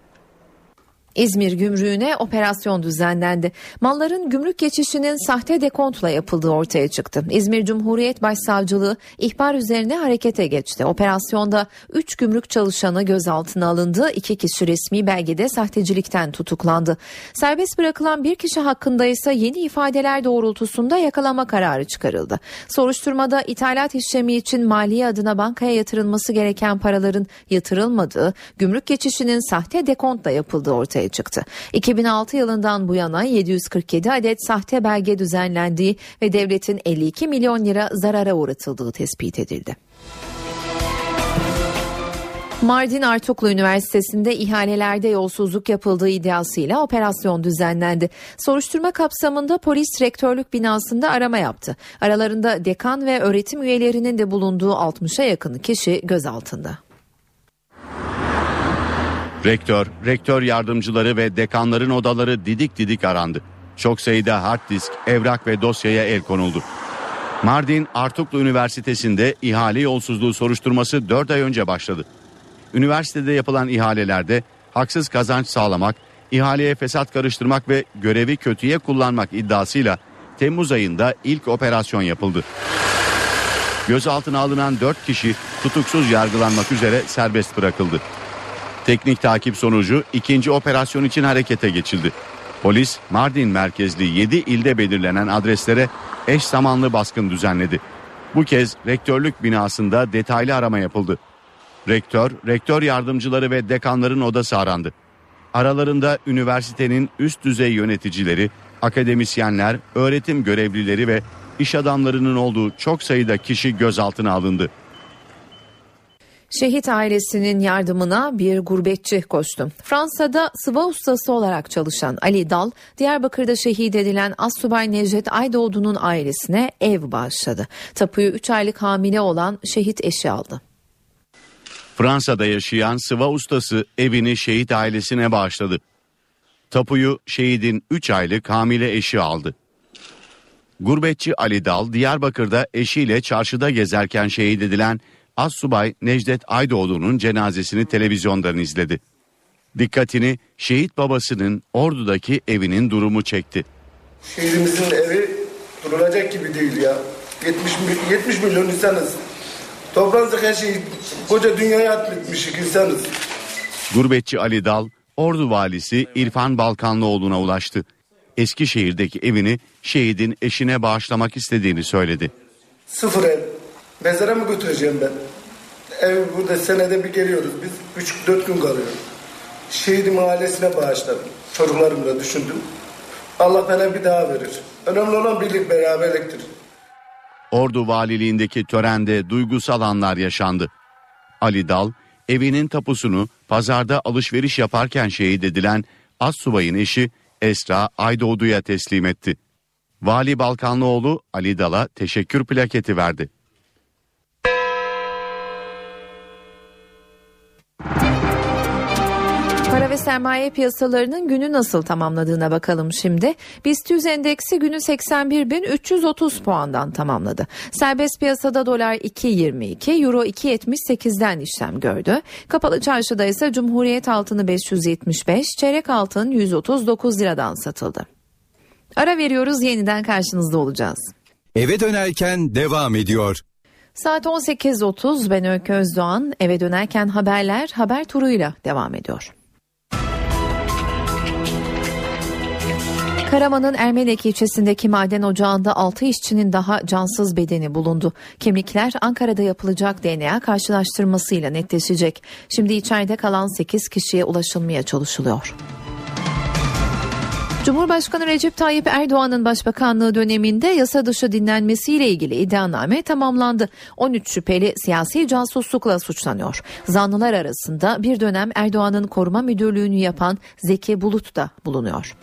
İzmir gümrüğüne operasyon düzenlendi. Malların gümrük geçişinin sahte dekontla yapıldığı ortaya çıktı. İzmir Cumhuriyet Başsavcılığı ihbar üzerine harekete geçti. Operasyonda 3 gümrük çalışanı gözaltına alındı. 2 kişi resmi belgede sahtecilikten tutuklandı. Serbest bırakılan bir kişi hakkında ise yeni ifadeler doğrultusunda yakalama kararı çıkarıldı. Soruşturmada ithalat işlemi için maliye adına bankaya yatırılması gereken paraların yatırılmadığı, gümrük geçişinin sahte dekontla yapıldığı ortaya çıktı. 2006 yılından bu yana 747 adet sahte belge düzenlendiği ve devletin 52 milyon lira zarara uğratıldığı tespit edildi. Mardin Artuklu Üniversitesi'nde ihalelerde yolsuzluk yapıldığı iddiasıyla operasyon düzenlendi. Soruşturma kapsamında polis rektörlük binasında arama yaptı. Aralarında dekan ve öğretim üyelerinin de bulunduğu 60'a yakın kişi gözaltında. Rektör, rektör yardımcıları ve dekanların odaları didik didik arandı. Çok sayıda hard disk, evrak ve dosyaya el konuldu. Mardin Artuklu Üniversitesi'nde ihale yolsuzluğu soruşturması 4 ay önce başladı. Üniversitede yapılan ihalelerde haksız kazanç sağlamak, ihaleye fesat karıştırmak ve görevi kötüye kullanmak iddiasıyla Temmuz ayında ilk operasyon yapıldı. Gözaltına alınan 4 kişi tutuksuz yargılanmak üzere serbest bırakıldı. Teknik takip sonucu ikinci operasyon için harekete geçildi. Polis Mardin merkezli 7 ilde belirlenen adreslere eş zamanlı baskın düzenledi. Bu kez rektörlük binasında detaylı arama yapıldı. Rektör, rektör yardımcıları ve dekanların odası arandı. Aralarında üniversitenin üst düzey yöneticileri, akademisyenler, öğretim görevlileri ve iş adamlarının olduğu çok sayıda kişi gözaltına alındı. Şehit ailesinin yardımına bir gurbetçi koştu. Fransa'da sıva ustası olarak çalışan Ali Dal, Diyarbakır'da şehit edilen Assubay Necdet Aydoğdu'nun ailesine ev bağışladı. Tapuyu 3 aylık hamile olan şehit eşi aldı. Fransa'da yaşayan sıva ustası evini şehit ailesine bağışladı. Tapuyu şehidin 3 aylık hamile eşi aldı. Gurbetçi Ali Dal Diyarbakır'da eşiyle çarşıda gezerken şehit edilen Assubay Necdet Aydoğdu'nun cenazesini televizyondan izledi. Dikkatini şehit babasının Ordu'daki evinin durumu çekti. Şehrimizin evi durulacak gibi değil ya. 70, 70 milyon insanız. Toplanacak her şeyi koca dünyaya atmışık insanız. Gurbetçi Ali Dal, Ordu valisi İrfan Balkanlıoğlu'na ulaştı. Eskişehir'deki evini şehidin eşine bağışlamak istediğini söyledi. Sıfır ev. Mezara mı götüreceğim ben? Ev burada senede bir geliyoruz. Biz 3-4 gün kalıyoruz. Şehidin ailesine bağışladım. Çocuklarımla düşündüm. Allah bana bir daha verir. Önemli olan birlik beraberliktir. Ordu valiliğindeki törende duygusal anlar yaşandı. Ali Dal evinin tapusunu pazarda alışveriş yaparken şehit edilen Assubay'ın eşi Esra Aydoğdu'ya teslim etti. Vali Balkanlıoğlu Ali Dal'a teşekkür plaketi verdi. Ve sermaye piyasalarının günü nasıl tamamladığına bakalım şimdi. BIST 100 endeksi günü 81.330 puandan tamamladı. Serbest piyasada dolar 2.22, euro 2.78'den işlem gördü. Kapalı çarşıda ise Cumhuriyet altını 575, çeyrek altın 139 liradan satıldı. Ara veriyoruz yeniden karşınızda olacağız. Eve dönerken devam ediyor. Saat 18.30 ben Öykü Özdoğan eve dönerken haberler haber turuyla devam ediyor. Karaman'ın Ermenek ilçesindeki maden ocağında 6 işçinin daha cansız bedeni bulundu. Kimlikler Ankara'da yapılacak DNA karşılaştırmasıyla netleşecek. Şimdi içeride kalan 8 kişiye ulaşılmaya çalışılıyor. Cumhurbaşkanı Recep Tayyip Erdoğan'ın başbakanlığı döneminde yasa dışı dinlenmesiyle ilgili iddianame tamamlandı. 13 şüpheli siyasi casuslukla suçlanıyor. Zanlılar arasında bir dönem Erdoğan'ın koruma müdürlüğünü yapan Zeki Bulut da bulunuyor.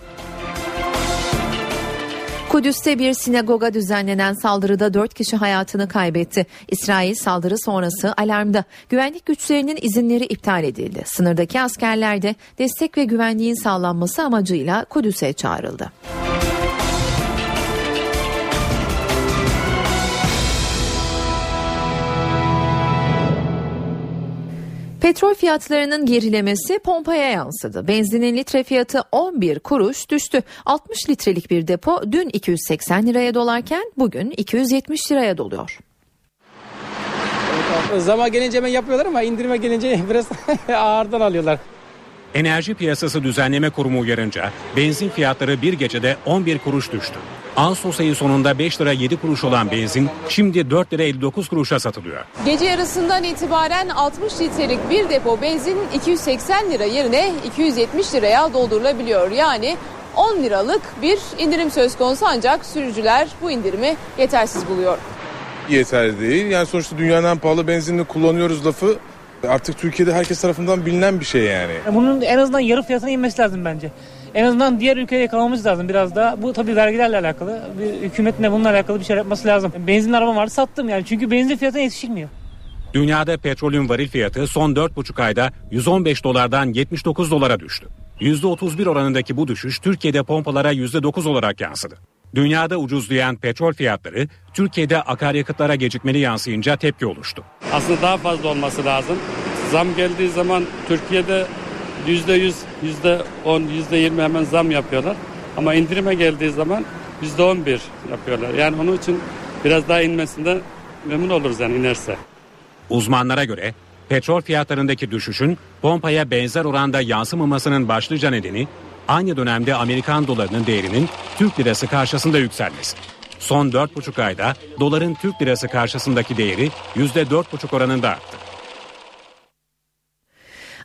Kudüs'te bir sinagoga düzenlenen saldırıda 4 kişi hayatını kaybetti. İsrail saldırı sonrası alarmda. Güvenlik güçlerinin izinleri iptal edildi. Sınırdaki askerler de destek ve güvenliğin sağlanması amacıyla Kudüs'e çağrıldı. Petrol fiyatlarının gerilemesi pompaya yansıdı. Benzinin litre fiyatı 11 kuruş düştü. 60 litrelik bir depo dün 280 liraya dolarken bugün 270 liraya doluyor. Zama gelince hemen yapıyorlar ama indirime gelince biraz ağırdan alıyorlar. Enerji Piyasası Düzenleme Kurumu uyarınca benzin fiyatları bir gecede 11 kuruş düştü. Ağustos ayı sonunda 5 lira 7 kuruş olan benzin şimdi 4 lira 59 kuruşa satılıyor. Gece yarısından itibaren 60 litrelik bir depo benzin 280 lira yerine 270 liraya doldurulabiliyor. Yani 10 liralık bir indirim söz konusu ancak sürücüler bu indirimi yetersiz buluyor. Yeterli değil. Yani sonuçta dünyanın en pahalı benzinini kullanıyoruz lafı Artık Türkiye'de herkes tarafından bilinen bir şey yani. Bunun en azından yarı fiyatına inmesi lazım bence. En azından diğer ülkeye yakalamamız lazım biraz daha. Bu tabii vergilerle alakalı. Bir hükümetin de bununla alakalı bir şey yapması lazım. Benzin arabam vardı sattım yani. Çünkü benzin fiyatına yetişilmiyor. Dünyada petrolün varil fiyatı son 4,5 ayda 115 dolardan 79 dolara düştü. %31 oranındaki bu düşüş Türkiye'de pompalara %9 olarak yansıdı. Dünyada ucuzlayan petrol fiyatları Türkiye'de akaryakıtlara gecikmeli yansıyınca tepki oluştu. Aslında daha fazla olması lazım. Zam geldiği zaman Türkiye'de yüzde yüz, yüzde on, yüzde yirmi hemen zam yapıyorlar. Ama indirime geldiği zaman yüzde on bir yapıyorlar. Yani onun için biraz daha inmesinde memnun oluruz yani inerse. Uzmanlara göre petrol fiyatlarındaki düşüşün pompaya benzer oranda yansımamasının başlıca nedeni aynı dönemde Amerikan dolarının değerinin Türk lirası karşısında yükselmesi. Son 4,5 ayda doların Türk lirası karşısındaki değeri %4,5 oranında arttı.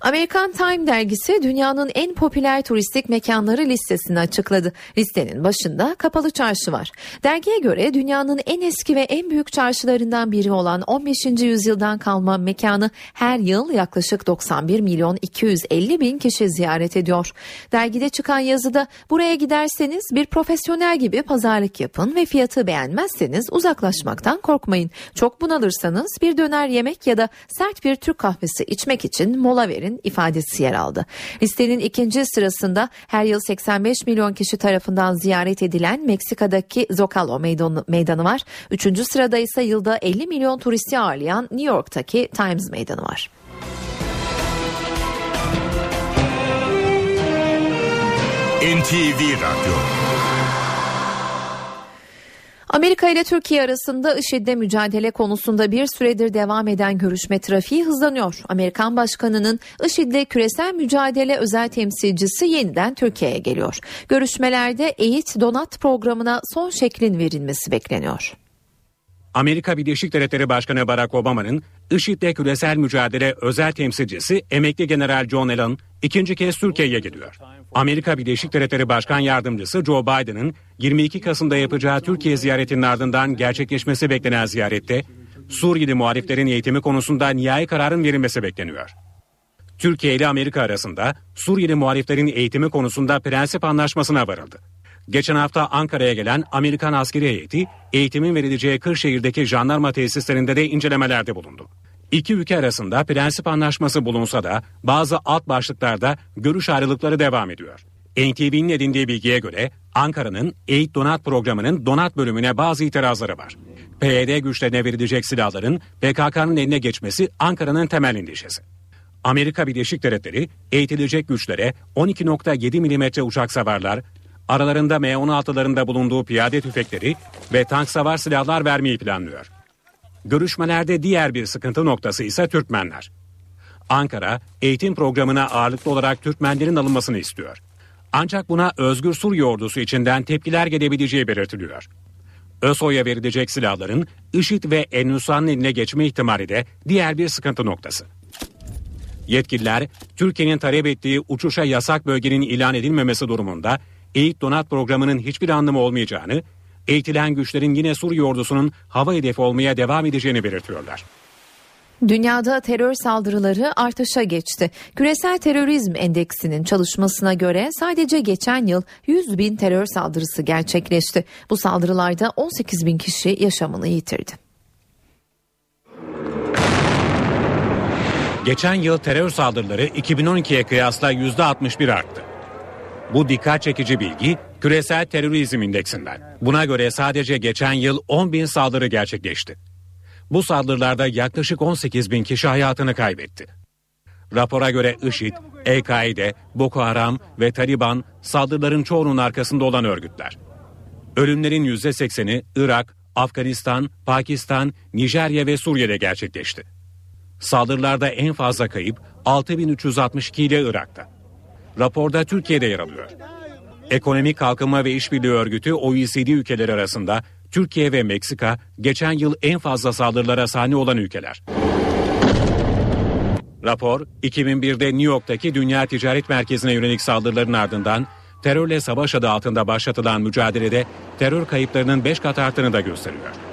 Amerikan Time dergisi dünyanın en popüler turistik mekanları listesini açıkladı. Listenin başında Kapalı Çarşı var. Dergiye göre dünyanın en eski ve en büyük çarşılarından biri olan 15. yüzyıldan kalma mekanı her yıl yaklaşık 91 milyon 250 bin kişi ziyaret ediyor. Dergide çıkan yazıda buraya giderseniz bir profesyonel gibi pazarlık yapın ve fiyatı beğenmezseniz uzaklaşmaktan korkmayın. Çok bunalırsanız bir döner yemek ya da sert bir Türk kahvesi içmek için mola verin ifadesi yer aldı. Listenin ikinci sırasında her yıl 85 milyon kişi tarafından ziyaret edilen Meksika'daki Zocalo meydanı, meydanı var. Üçüncü sırada ise yılda 50 milyon turisti ağırlayan New York'taki Times meydanı var. NTV Radyo Amerika ile Türkiye arasında IŞİD'le mücadele konusunda bir süredir devam eden görüşme trafiği hızlanıyor. Amerikan Başkanı'nın IŞİD'le küresel mücadele özel temsilcisi yeniden Türkiye'ye geliyor. Görüşmelerde eğit donat programına son şeklin verilmesi bekleniyor. Amerika Birleşik Devletleri Başkanı Barack Obama'nın IŞİD'le küresel mücadele özel temsilcisi emekli General John Allen ikinci kez Türkiye'ye geliyor. Amerika Birleşik Devletleri Başkan Yardımcısı Joe Biden'ın 22 Kasım'da yapacağı Türkiye ziyaretinin ardından gerçekleşmesi beklenen ziyarette Suriyeli muhaliflerin eğitimi konusunda nihai kararın verilmesi bekleniyor. Türkiye ile Amerika arasında Suriyeli muhaliflerin eğitimi konusunda prensip anlaşmasına varıldı. Geçen hafta Ankara'ya gelen Amerikan askeri heyeti eğitimin verileceği Kırşehir'deki jandarma tesislerinde de incelemelerde bulundu. İki ülke arasında prensip anlaşması bulunsa da bazı alt başlıklarda görüş ayrılıkları devam ediyor. NTV'nin edindiği bilgiye göre Ankara'nın Eğit Donat programının donat bölümüne bazı itirazları var. PYD güçlerine verilecek silahların PKK'nın eline geçmesi Ankara'nın temel endişesi. Amerika Birleşik Devletleri eğitilecek güçlere 12.7 mm uçak savarlar, aralarında M16'larında bulunduğu piyade tüfekleri ve tank savar silahlar vermeyi planlıyor. Görüşmelerde diğer bir sıkıntı noktası ise Türkmenler. Ankara, eğitim programına ağırlıklı olarak Türkmenlerin alınmasını istiyor. Ancak buna Özgür Suriye ordusu içinden tepkiler gelebileceği belirtiliyor. ÖSO'ya verilecek silahların IŞİD ve Ennusra'nın eline geçme ihtimali de diğer bir sıkıntı noktası. Yetkililer, Türkiye'nin talep ettiği uçuşa yasak bölgenin ilan edilmemesi durumunda Eğit Donat programının hiçbir anlamı olmayacağını, eğitilen güçlerin yine Suriye ordusunun hava hedefi olmaya devam edeceğini belirtiyorlar. Dünyada terör saldırıları artışa geçti. Küresel Terörizm Endeksinin çalışmasına göre sadece geçen yıl 100 bin terör saldırısı gerçekleşti. Bu saldırılarda 18 bin kişi yaşamını yitirdi. Geçen yıl terör saldırıları 2012'ye kıyasla %61 arttı. Bu dikkat çekici bilgi küresel terörizm indeksinden. Buna göre sadece geçen yıl 10 bin saldırı gerçekleşti. Bu saldırılarda yaklaşık 18 bin kişi hayatını kaybetti. Rapora göre IŞİD, El-Kaide, Boko Haram ve Taliban saldırıların çoğunun arkasında olan örgütler. Ölümlerin %80'i Irak, Afganistan, Pakistan, Nijerya ve Suriye'de gerçekleşti. Saldırılarda en fazla kayıp 6362 ile Irak'ta. Raporda Türkiye'de yer alıyor. Ekonomik Kalkınma ve İşbirliği Örgütü OECD ülkeleri arasında Türkiye ve Meksika geçen yıl en fazla saldırılara sahne olan ülkeler. Rapor 2001'de New York'taki Dünya Ticaret Merkezi'ne yönelik saldırıların ardından terörle savaş adı altında başlatılan mücadelede terör kayıplarının 5 kat arttığını da gösteriyor.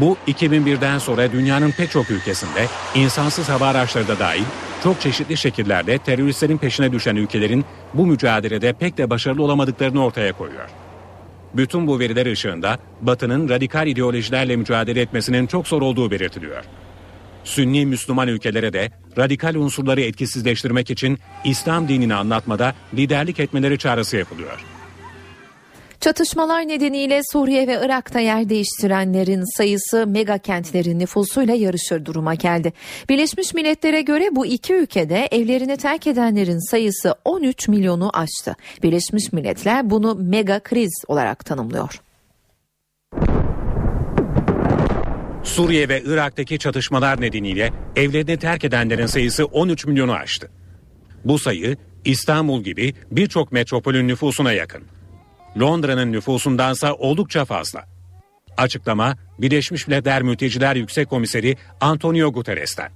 Bu 2001'den sonra dünyanın pek çok ülkesinde insansız hava araçları da dahil çok çeşitli şekillerde teröristlerin peşine düşen ülkelerin bu mücadelede pek de başarılı olamadıklarını ortaya koyuyor. Bütün bu veriler ışığında Batı'nın radikal ideolojilerle mücadele etmesinin çok zor olduğu belirtiliyor. Sünni Müslüman ülkelere de radikal unsurları etkisizleştirmek için İslam dinini anlatmada liderlik etmeleri çağrısı yapılıyor. Çatışmalar nedeniyle Suriye ve Irak'ta yer değiştirenlerin sayısı mega kentlerin nüfusuyla yarışır duruma geldi. Birleşmiş Milletler'e göre bu iki ülkede evlerini terk edenlerin sayısı 13 milyonu aştı. Birleşmiş Milletler bunu mega kriz olarak tanımlıyor. Suriye ve Irak'taki çatışmalar nedeniyle evlerini terk edenlerin sayısı 13 milyonu aştı. Bu sayı İstanbul gibi birçok metropolün nüfusuna yakın. Londra'nın nüfusundansa oldukça fazla. Açıklama Birleşmiş Milletler Mülteciler Yüksek Komiseri Antonio Guterres'ten.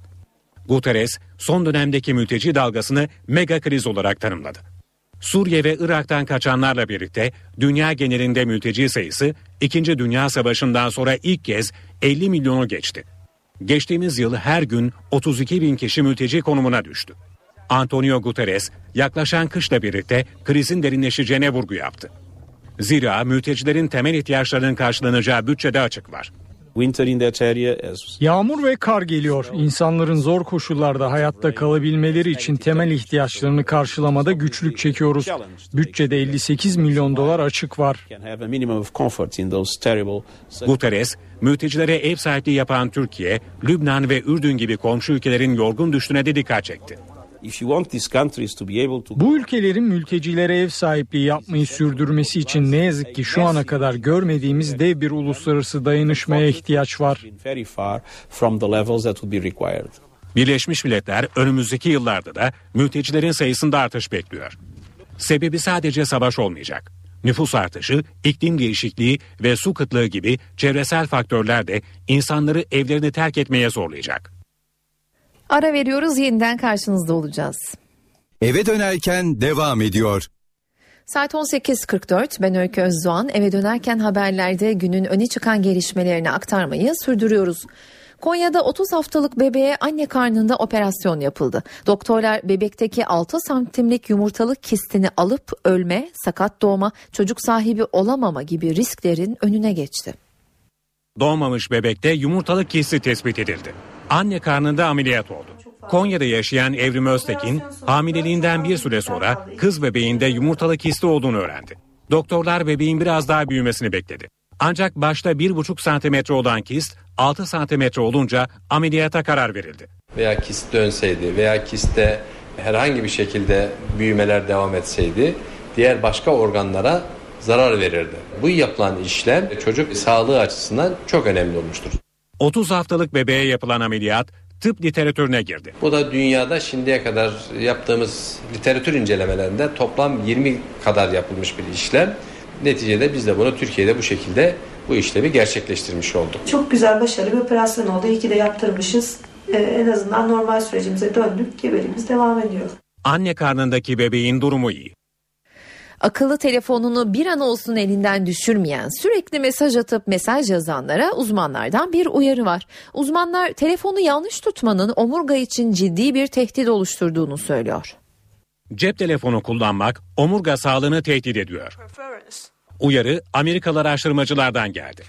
Guterres son dönemdeki mülteci dalgasını mega kriz olarak tanımladı. Suriye ve Irak'tan kaçanlarla birlikte dünya genelinde mülteci sayısı 2. Dünya Savaşı'ndan sonra ilk kez 50 milyonu geçti. Geçtiğimiz yıl her gün 32 bin kişi mülteci konumuna düştü. Antonio Guterres yaklaşan kışla birlikte krizin derinleşeceğine vurgu yaptı. Zira mültecilerin temel ihtiyaçlarının karşılanacağı bütçede açık var. Yağmur ve kar geliyor. İnsanların zor koşullarda hayatta kalabilmeleri için temel ihtiyaçlarını karşılamada güçlük çekiyoruz. Bütçede 58 milyon dolar açık var. Guterres, mültecilere ev sahipliği yapan Türkiye, Lübnan ve Ürdün gibi komşu ülkelerin yorgun düştüğüne de dikkat çekti. Bu ülkelerin mültecilere ev sahipliği yapmayı sürdürmesi için ne yazık ki şu ana kadar görmediğimiz dev bir uluslararası dayanışmaya ihtiyaç var. Birleşmiş Milletler önümüzdeki yıllarda da mültecilerin sayısında artış bekliyor. Sebebi sadece savaş olmayacak. Nüfus artışı, iklim değişikliği ve su kıtlığı gibi çevresel faktörler de insanları evlerini terk etmeye zorlayacak. Ara veriyoruz yeniden karşınızda olacağız. Eve dönerken devam ediyor. Saat 18.44 ben Öykü Özdoğan eve dönerken haberlerde günün öne çıkan gelişmelerini aktarmayı sürdürüyoruz. Konya'da 30 haftalık bebeğe anne karnında operasyon yapıldı. Doktorlar bebekteki 6 santimlik yumurtalık kistini alıp ölme, sakat doğma, çocuk sahibi olamama gibi risklerin önüne geçti. Doğmamış bebekte yumurtalık kisti tespit edildi. Anne karnında ameliyat oldu. Konya'da yaşayan Evrim Öztekin hamileliğinden bir süre sonra kız bebeğinde yumurtalık kisti olduğunu öğrendi. Doktorlar bebeğin biraz daha büyümesini bekledi. Ancak başta 1,5 santimetre olan kist 6 santimetre olunca ameliyata karar verildi. Veya kist dönseydi veya kistte herhangi bir şekilde büyümeler devam etseydi diğer başka organlara zarar verirdi. Bu yapılan işlem çocuk sağlığı açısından çok önemli olmuştur. 30 haftalık bebeğe yapılan ameliyat tıp literatürüne girdi. Bu da dünyada şimdiye kadar yaptığımız literatür incelemelerinde toplam 20 kadar yapılmış bir işlem. Neticede biz de bunu Türkiye'de bu şekilde bu işlemi gerçekleştirmiş olduk. Çok güzel başarılı bir operasyon oldu. İyi ki de yaptırmışız. Ee, en azından normal sürecimize döndük. Gebeliğimiz devam ediyor. Anne karnındaki bebeğin durumu iyi. Akıllı telefonunu bir an olsun elinden düşürmeyen, sürekli mesaj atıp mesaj yazanlara uzmanlardan bir uyarı var. Uzmanlar telefonu yanlış tutmanın omurga için ciddi bir tehdit oluşturduğunu söylüyor. Cep telefonu kullanmak omurga sağlığını tehdit ediyor. Uyarı Amerikalı araştırmacılardan geldi.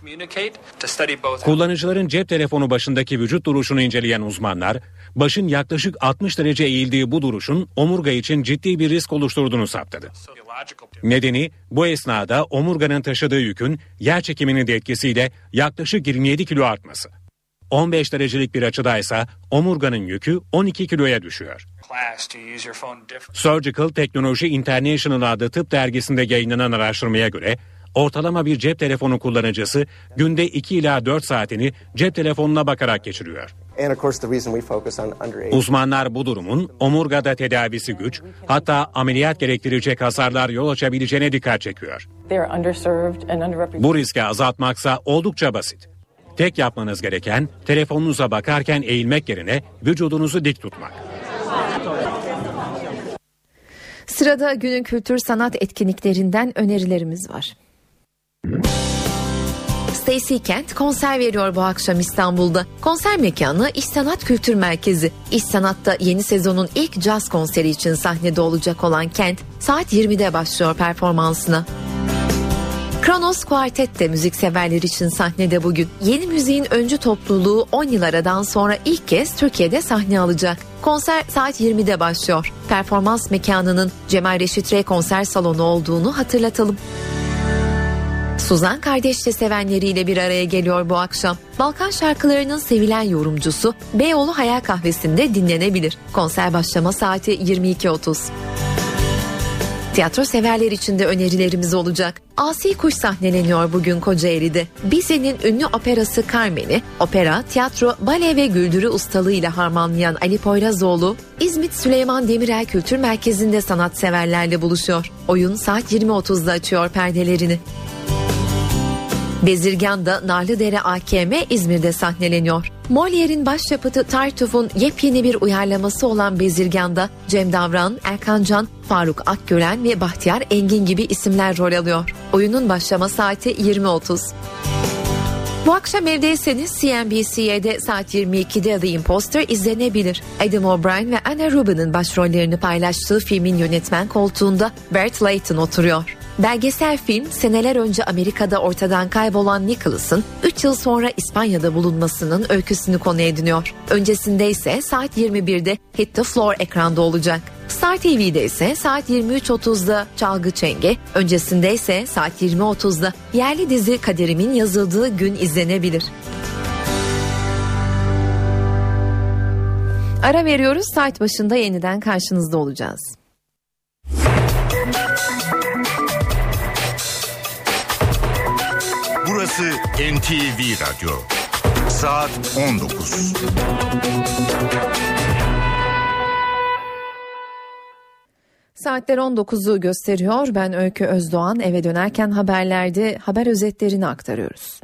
Kullanıcıların cep telefonu başındaki vücut duruşunu inceleyen uzmanlar, başın yaklaşık 60 derece eğildiği bu duruşun omurga için ciddi bir risk oluşturduğunu saptadı. Nedeni bu esnada omurganın taşıdığı yükün yer çekiminin de etkisiyle yaklaşık 27 kilo artması. 15 derecelik bir açıdaysa omurganın yükü 12 kiloya düşüyor. Surgical Technology International adlı tıp dergisinde yayınlanan araştırmaya göre ortalama bir cep telefonu kullanıcısı günde 2 ila 4 saatini cep telefonuna bakarak geçiriyor. Uzmanlar bu durumun omurgada tedavisi güç, hatta ameliyat gerektirecek hasarlar yol açabileceğine dikkat çekiyor. Bu riski azaltmaksa oldukça basit. Tek yapmanız gereken telefonunuza bakarken eğilmek yerine vücudunuzu dik tutmak. Sırada günün kültür sanat etkinliklerinden önerilerimiz var. Stacy Kent konser veriyor bu akşam İstanbul'da. Konser mekanı İş Sanat Kültür Merkezi. İş Sanat'ta yeni sezonun ilk caz konseri için sahnede olacak olan Kent saat 20'de başlıyor performansına. Kronos Quartet de müzikseverler için sahnede bugün. Yeni müziğin öncü topluluğu 10 yıl aradan sonra ilk kez Türkiye'de sahne alacak. Konser saat 20'de başlıyor. Performans mekanının Cemal Reşit Rey konser salonu olduğunu hatırlatalım. Suzan kardeşçe sevenleriyle bir araya geliyor bu akşam. Balkan şarkılarının sevilen yorumcusu Beyoğlu Hayal Kahvesi'nde dinlenebilir. Konser başlama saati 22.30. Tiyatro severler için de önerilerimiz olacak. Asi Kuş sahneleniyor bugün Kocaeli'de. Bize'nin ünlü operası Carmen'i, opera, tiyatro, bale ve güldürü ustalığıyla harmanlayan Ali Poyrazoğlu, İzmit Süleyman Demirel Kültür Merkezi'nde sanatseverlerle buluşuyor. Oyun saat 20.30'da açıyor perdelerini. Bezirgan'da Narlıdere AKM İzmir'de sahneleniyor. Molière'in başyapıtı Tartuf'un yepyeni bir uyarlaması olan Bezirgan'da Cem Davran, Erkan Can, Faruk Akgören ve Bahtiyar Engin gibi isimler rol alıyor. Oyunun başlama saati 20.30. Bu akşam evdeyseniz CNBC'de saat 22'de The Imposter izlenebilir. Adam O'Brien ve Anna Rubin'in başrollerini paylaştığı filmin yönetmen koltuğunda Bert Layton oturuyor. Belgesel film seneler önce Amerika'da ortadan kaybolan Nicholas'ın 3 yıl sonra İspanya'da bulunmasının öyküsünü konu ediniyor. Öncesinde ise saat 21'de Hit the Floor ekranda olacak. Star TV'de ise saat 23.30'da Çalgı Çenge, öncesinde ise saat 20.30'da yerli dizi Kaderimin yazıldığı gün izlenebilir. Ara veriyoruz, saat başında yeniden karşınızda olacağız. Burası NTV Radyo. Saat 19. Saatler 19'u gösteriyor. Ben Öykü Özdoğan eve dönerken haberlerde haber özetlerini aktarıyoruz.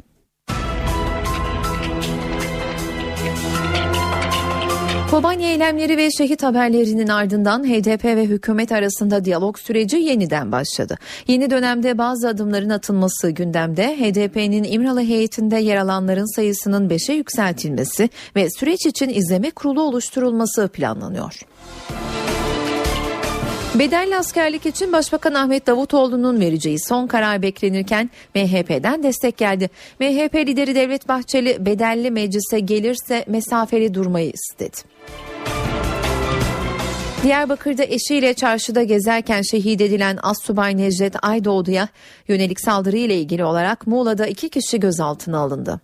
Kobani eylemleri ve şehit haberlerinin ardından HDP ve hükümet arasında diyalog süreci yeniden başladı. Yeni dönemde bazı adımların atılması gündemde HDP'nin İmralı heyetinde yer alanların sayısının 5'e yükseltilmesi ve süreç için izleme kurulu oluşturulması planlanıyor. Bedelli askerlik için Başbakan Ahmet Davutoğlu'nun vereceği son karar beklenirken MHP'den destek geldi. MHP lideri Devlet Bahçeli bedelli meclise gelirse mesafeli durmayı istedi. Diyarbakır'da eşiyle çarşıda gezerken şehit edilen Assubay Necdet Aydoğdu'ya yönelik saldırı ile ilgili olarak Muğla'da iki kişi gözaltına alındı.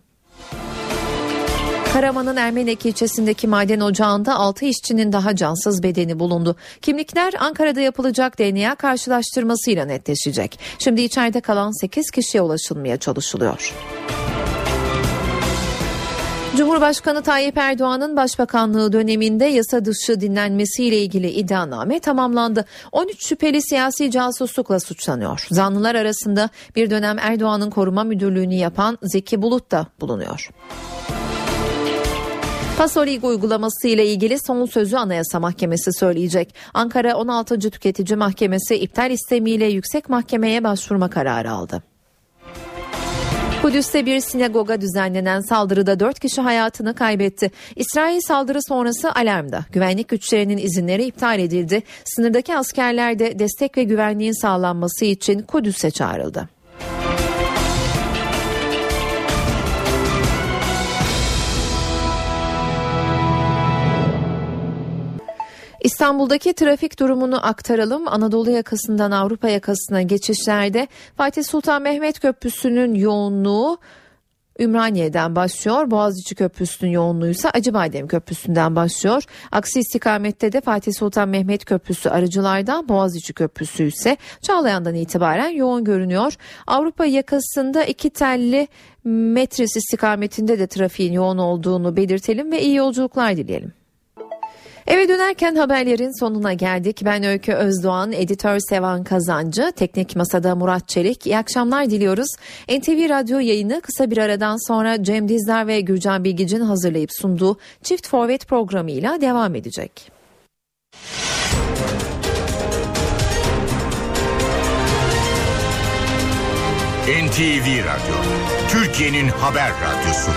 Karaman'ın Ermenek ilçesindeki maden ocağında 6 işçinin daha cansız bedeni bulundu. Kimlikler Ankara'da yapılacak DNA karşılaştırmasıyla netleşecek. Şimdi içeride kalan 8 kişiye ulaşılmaya çalışılıyor. Cumhurbaşkanı Tayyip Erdoğan'ın başbakanlığı döneminde yasa dışı dinlenmesiyle ilgili iddianame tamamlandı. 13 şüpheli siyasi casuslukla suçlanıyor. Zanlılar arasında bir dönem Erdoğan'ın koruma müdürlüğünü yapan Zeki Bulut da bulunuyor. Pasolig uygulaması ile ilgili son sözü Anayasa Mahkemesi söyleyecek. Ankara 16. Tüketici Mahkemesi iptal istemiyle yüksek mahkemeye başvurma kararı aldı. Kudüs'te bir sinagoga düzenlenen saldırıda 4 kişi hayatını kaybetti. İsrail saldırı sonrası alarmda. Güvenlik güçlerinin izinleri iptal edildi. Sınırdaki askerler de destek ve güvenliğin sağlanması için Kudüs'e çağrıldı. İstanbul'daki trafik durumunu aktaralım. Anadolu yakasından Avrupa yakasına geçişlerde Fatih Sultan Mehmet Köprüsü'nün yoğunluğu Ümraniye'den başlıyor. Boğaziçi Köprüsü'nün yoğunluğu ise Acıbadem Köprüsü'nden başlıyor. Aksi istikamette de Fatih Sultan Mehmet Köprüsü arıcılardan Boğaziçi Köprüsü ise Çağlayan'dan itibaren yoğun görünüyor. Avrupa yakasında iki telli metris istikametinde de trafiğin yoğun olduğunu belirtelim ve iyi yolculuklar dileyelim. Eve dönerken haberlerin sonuna geldik. Ben Öykü Özdoğan, editör Sevan Kazancı, teknik masada Murat Çelik. İyi akşamlar diliyoruz. NTV Radyo yayını kısa bir aradan sonra Cem Dizdar ve Gürcan Bilgic'in hazırlayıp sunduğu Çift Forvet programıyla devam edecek. NTV Radyo, Türkiye'nin haber radyosu.